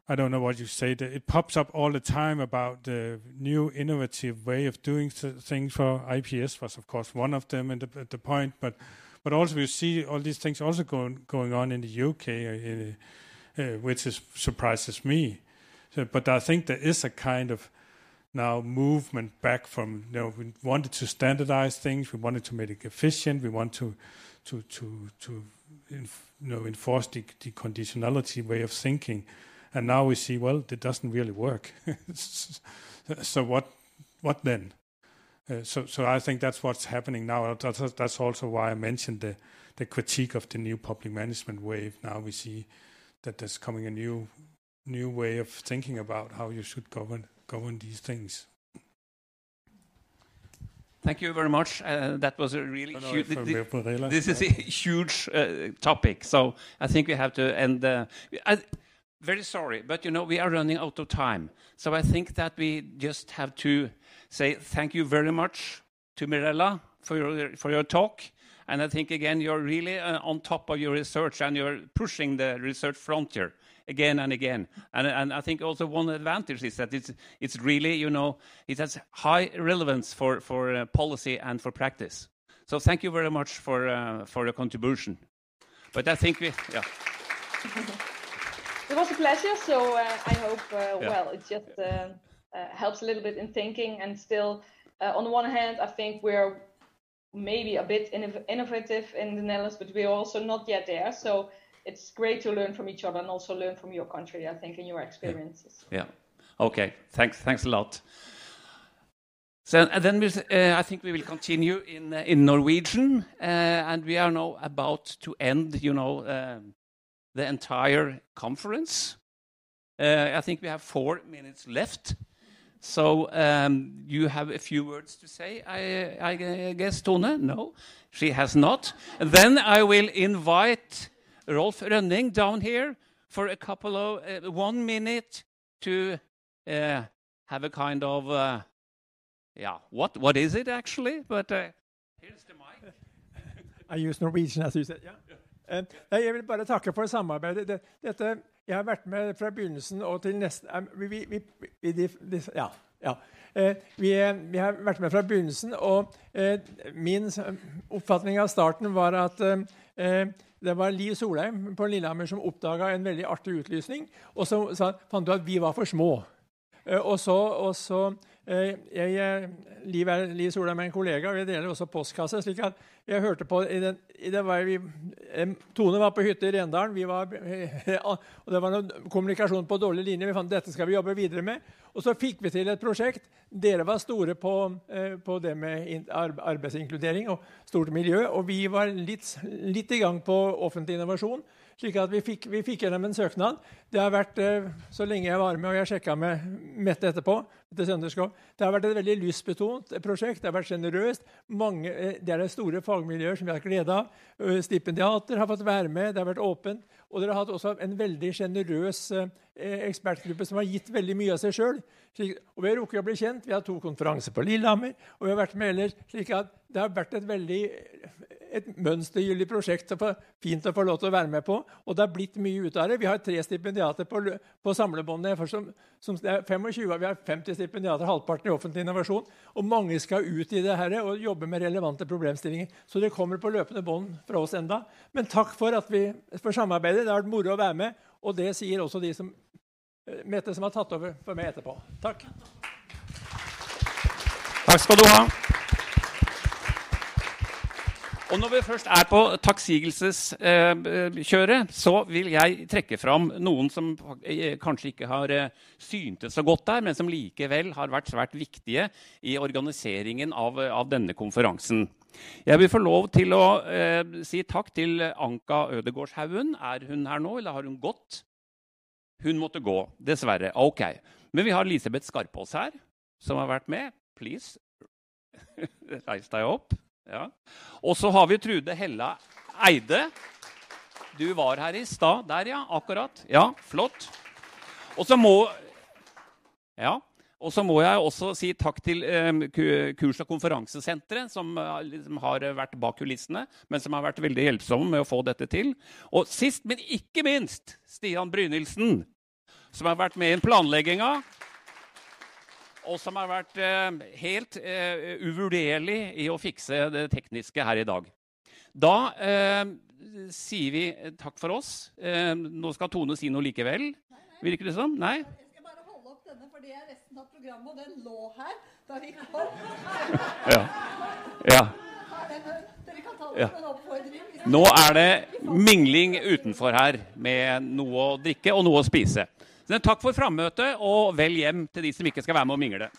I don't know what you say, it pops up all the time about the new innovative way of doing things. For IPS was, of course, one of them at the, at the point, but but also we see all these things also going going on in the UK, uh, uh, which is, surprises me. So, but I think there is a kind of now movement back from you know we wanted to standardize things, we wanted to make it efficient, we want to to to to inf, you know enforce the, the conditionality way of thinking, and now we see well it doesn't really work. *laughs* so what what then? Uh, so so I think that's what's happening now. That's, that's also why I mentioned the the critique of the new public management wave. Now we see that there's coming a new new way of thinking about how you should govern govern these things. Thank you very much. Uh, that was a really huge. This is a huge uh, topic, so I think we have to end. Uh, I, very sorry, but you know we are running out of time, so I think that we just have to say thank you very much to Mirella for your for your talk. And I think again you're really uh, on top of your research and you're pushing the research frontier again and again. And, and I think also one advantage is that it's, it's really, you know, it has high relevance for, for uh, policy and for practice. So thank you very much for, uh, for your contribution. But I think we, yeah. *laughs* it was a pleasure. So uh, I hope, uh, yeah. well, it just uh, uh, helps a little bit in thinking. And still, on the one hand, I think we're maybe a bit innovative in the Netherlands, but we're also not yet there. So it's great to learn from each other and also learn from your country, I think, and your experiences. Yeah. Okay. Thanks. Thanks a lot. So and then we, uh, I think we will continue in uh, in Norwegian, uh, and we are now about to end. You know, um, the entire conference. Uh, I think we have four minutes left. So um, you have a few words to say, I, I guess, Tone? No, she has not. then I will invite Rolf Rønning down here for a couple of uh, one minute to uh, have a kind of uh, yeah what what is it actually but uh, here's the mic *laughs* I use Norwegian as you said yeah. Uh, jeg vil bare takke for samarbeidet. Det, dette, jeg har vært med fra begynnelsen og til neste um, vi, vi, vi, de, de, Ja. ja. Uh, vi, vi, har vært med fra begynnelsen, og uh, min oppfatning av starten var at Eh, det var Liv Solheim på Lillehammer som oppdaga en veldig artig utlysning. Og så sa, fant du at vi var for små. Eh, og så, og så eh, jeg, eh, Liv, er, Liv Solheim er en kollega, og vi deler også postkasse. slik at jeg hørte på i den, i den var vi, Tone var på hytte i Rendalen. Vi Var, *laughs* og det var noen kommunikasjon på dårlig linje. Vi fant dette skal vi jobbe videre med. Og så fikk vi til et prosjekt. Dere var store på, eh, på det med arbeidsinkludering og stort miljø. Og vi var litt, litt i gang på offentlig innovasjon slik at vi fikk, vi fikk, gjennom en søknad. Det har vært, eh, Så lenge jeg var med, og jeg sjekka med Mette etterpå, det har vært et veldig lystbetont prosjekt. Det har vært sjenerøst. Eh, det er det store fagmiljøer som vi har glede av. Eh, stipendiater har fått være med. Det har vært åpent. Og dere har hatt også en veldig sjenerøs ekspertgruppe som har gitt veldig mye av seg sjøl. Og vi har rukket å bli kjent. Vi har to konferanser på Lillehammer. og vi har vært med ellers, slik at Det har vært et veldig et mønstergyldig prosjekt og fint å få lov til å være med på. Og det har blitt mye ut av det. Vi har tre stipendiater på, på samlebåndet. Som, som er 25, vi har 50 stipendiater, halvparten i offentlig innovasjon. Og mange skal ut i det her og jobbe med relevante problemstillinger. Så det kommer på løpende bånd fra oss enda. Men takk for at vi for samarbeidet. Det har vært moro å være med. Og det sier også de som, eh, Mette, som har tatt over for meg etterpå. Takk. Takk skal du ha. Og når vi først er på takksigelseskjøret, eh, så vil jeg trekke fram noen som eh, kanskje ikke har eh, syntes så godt der, men som likevel har vært svært viktige i organiseringen av, av denne konferansen. Jeg vil få lov til å eh, si takk til Anka Ødegårdshaugen. Er hun her nå, eller har hun gått? Hun måtte gå, dessverre. Ok. Men vi har Elisabeth Skarpaas her, som har vært med. Please, *laughs* reis deg opp. Ja. Og så har vi Trude Hella Eide. Du var her i stad. Der, ja. Akkurat. Ja, flott. Og så må Ja. Og så må jeg også si takk til eh, kurs- og konferansesenteret, som eh, liksom har vært bak kulissene, men som har vært veldig hjelpsomme med å få dette til. Og sist, men ikke minst, Stian Brynildsen, som har vært med i planlegginga og som har vært eh, helt eh, uvurderlig i å fikse det tekniske her i dag. Da eh, sier vi takk for oss. Nå skal Tone si noe likevel. Virker det som? Nei? For det er resten av programmet, og den lå her da vi kom. *laughs* ja. ja. Ja. Nå er det mingling utenfor her med noe å drikke og noe å spise. Så takk for frammøtet, og vel hjem til de som ikke skal være med og mingle.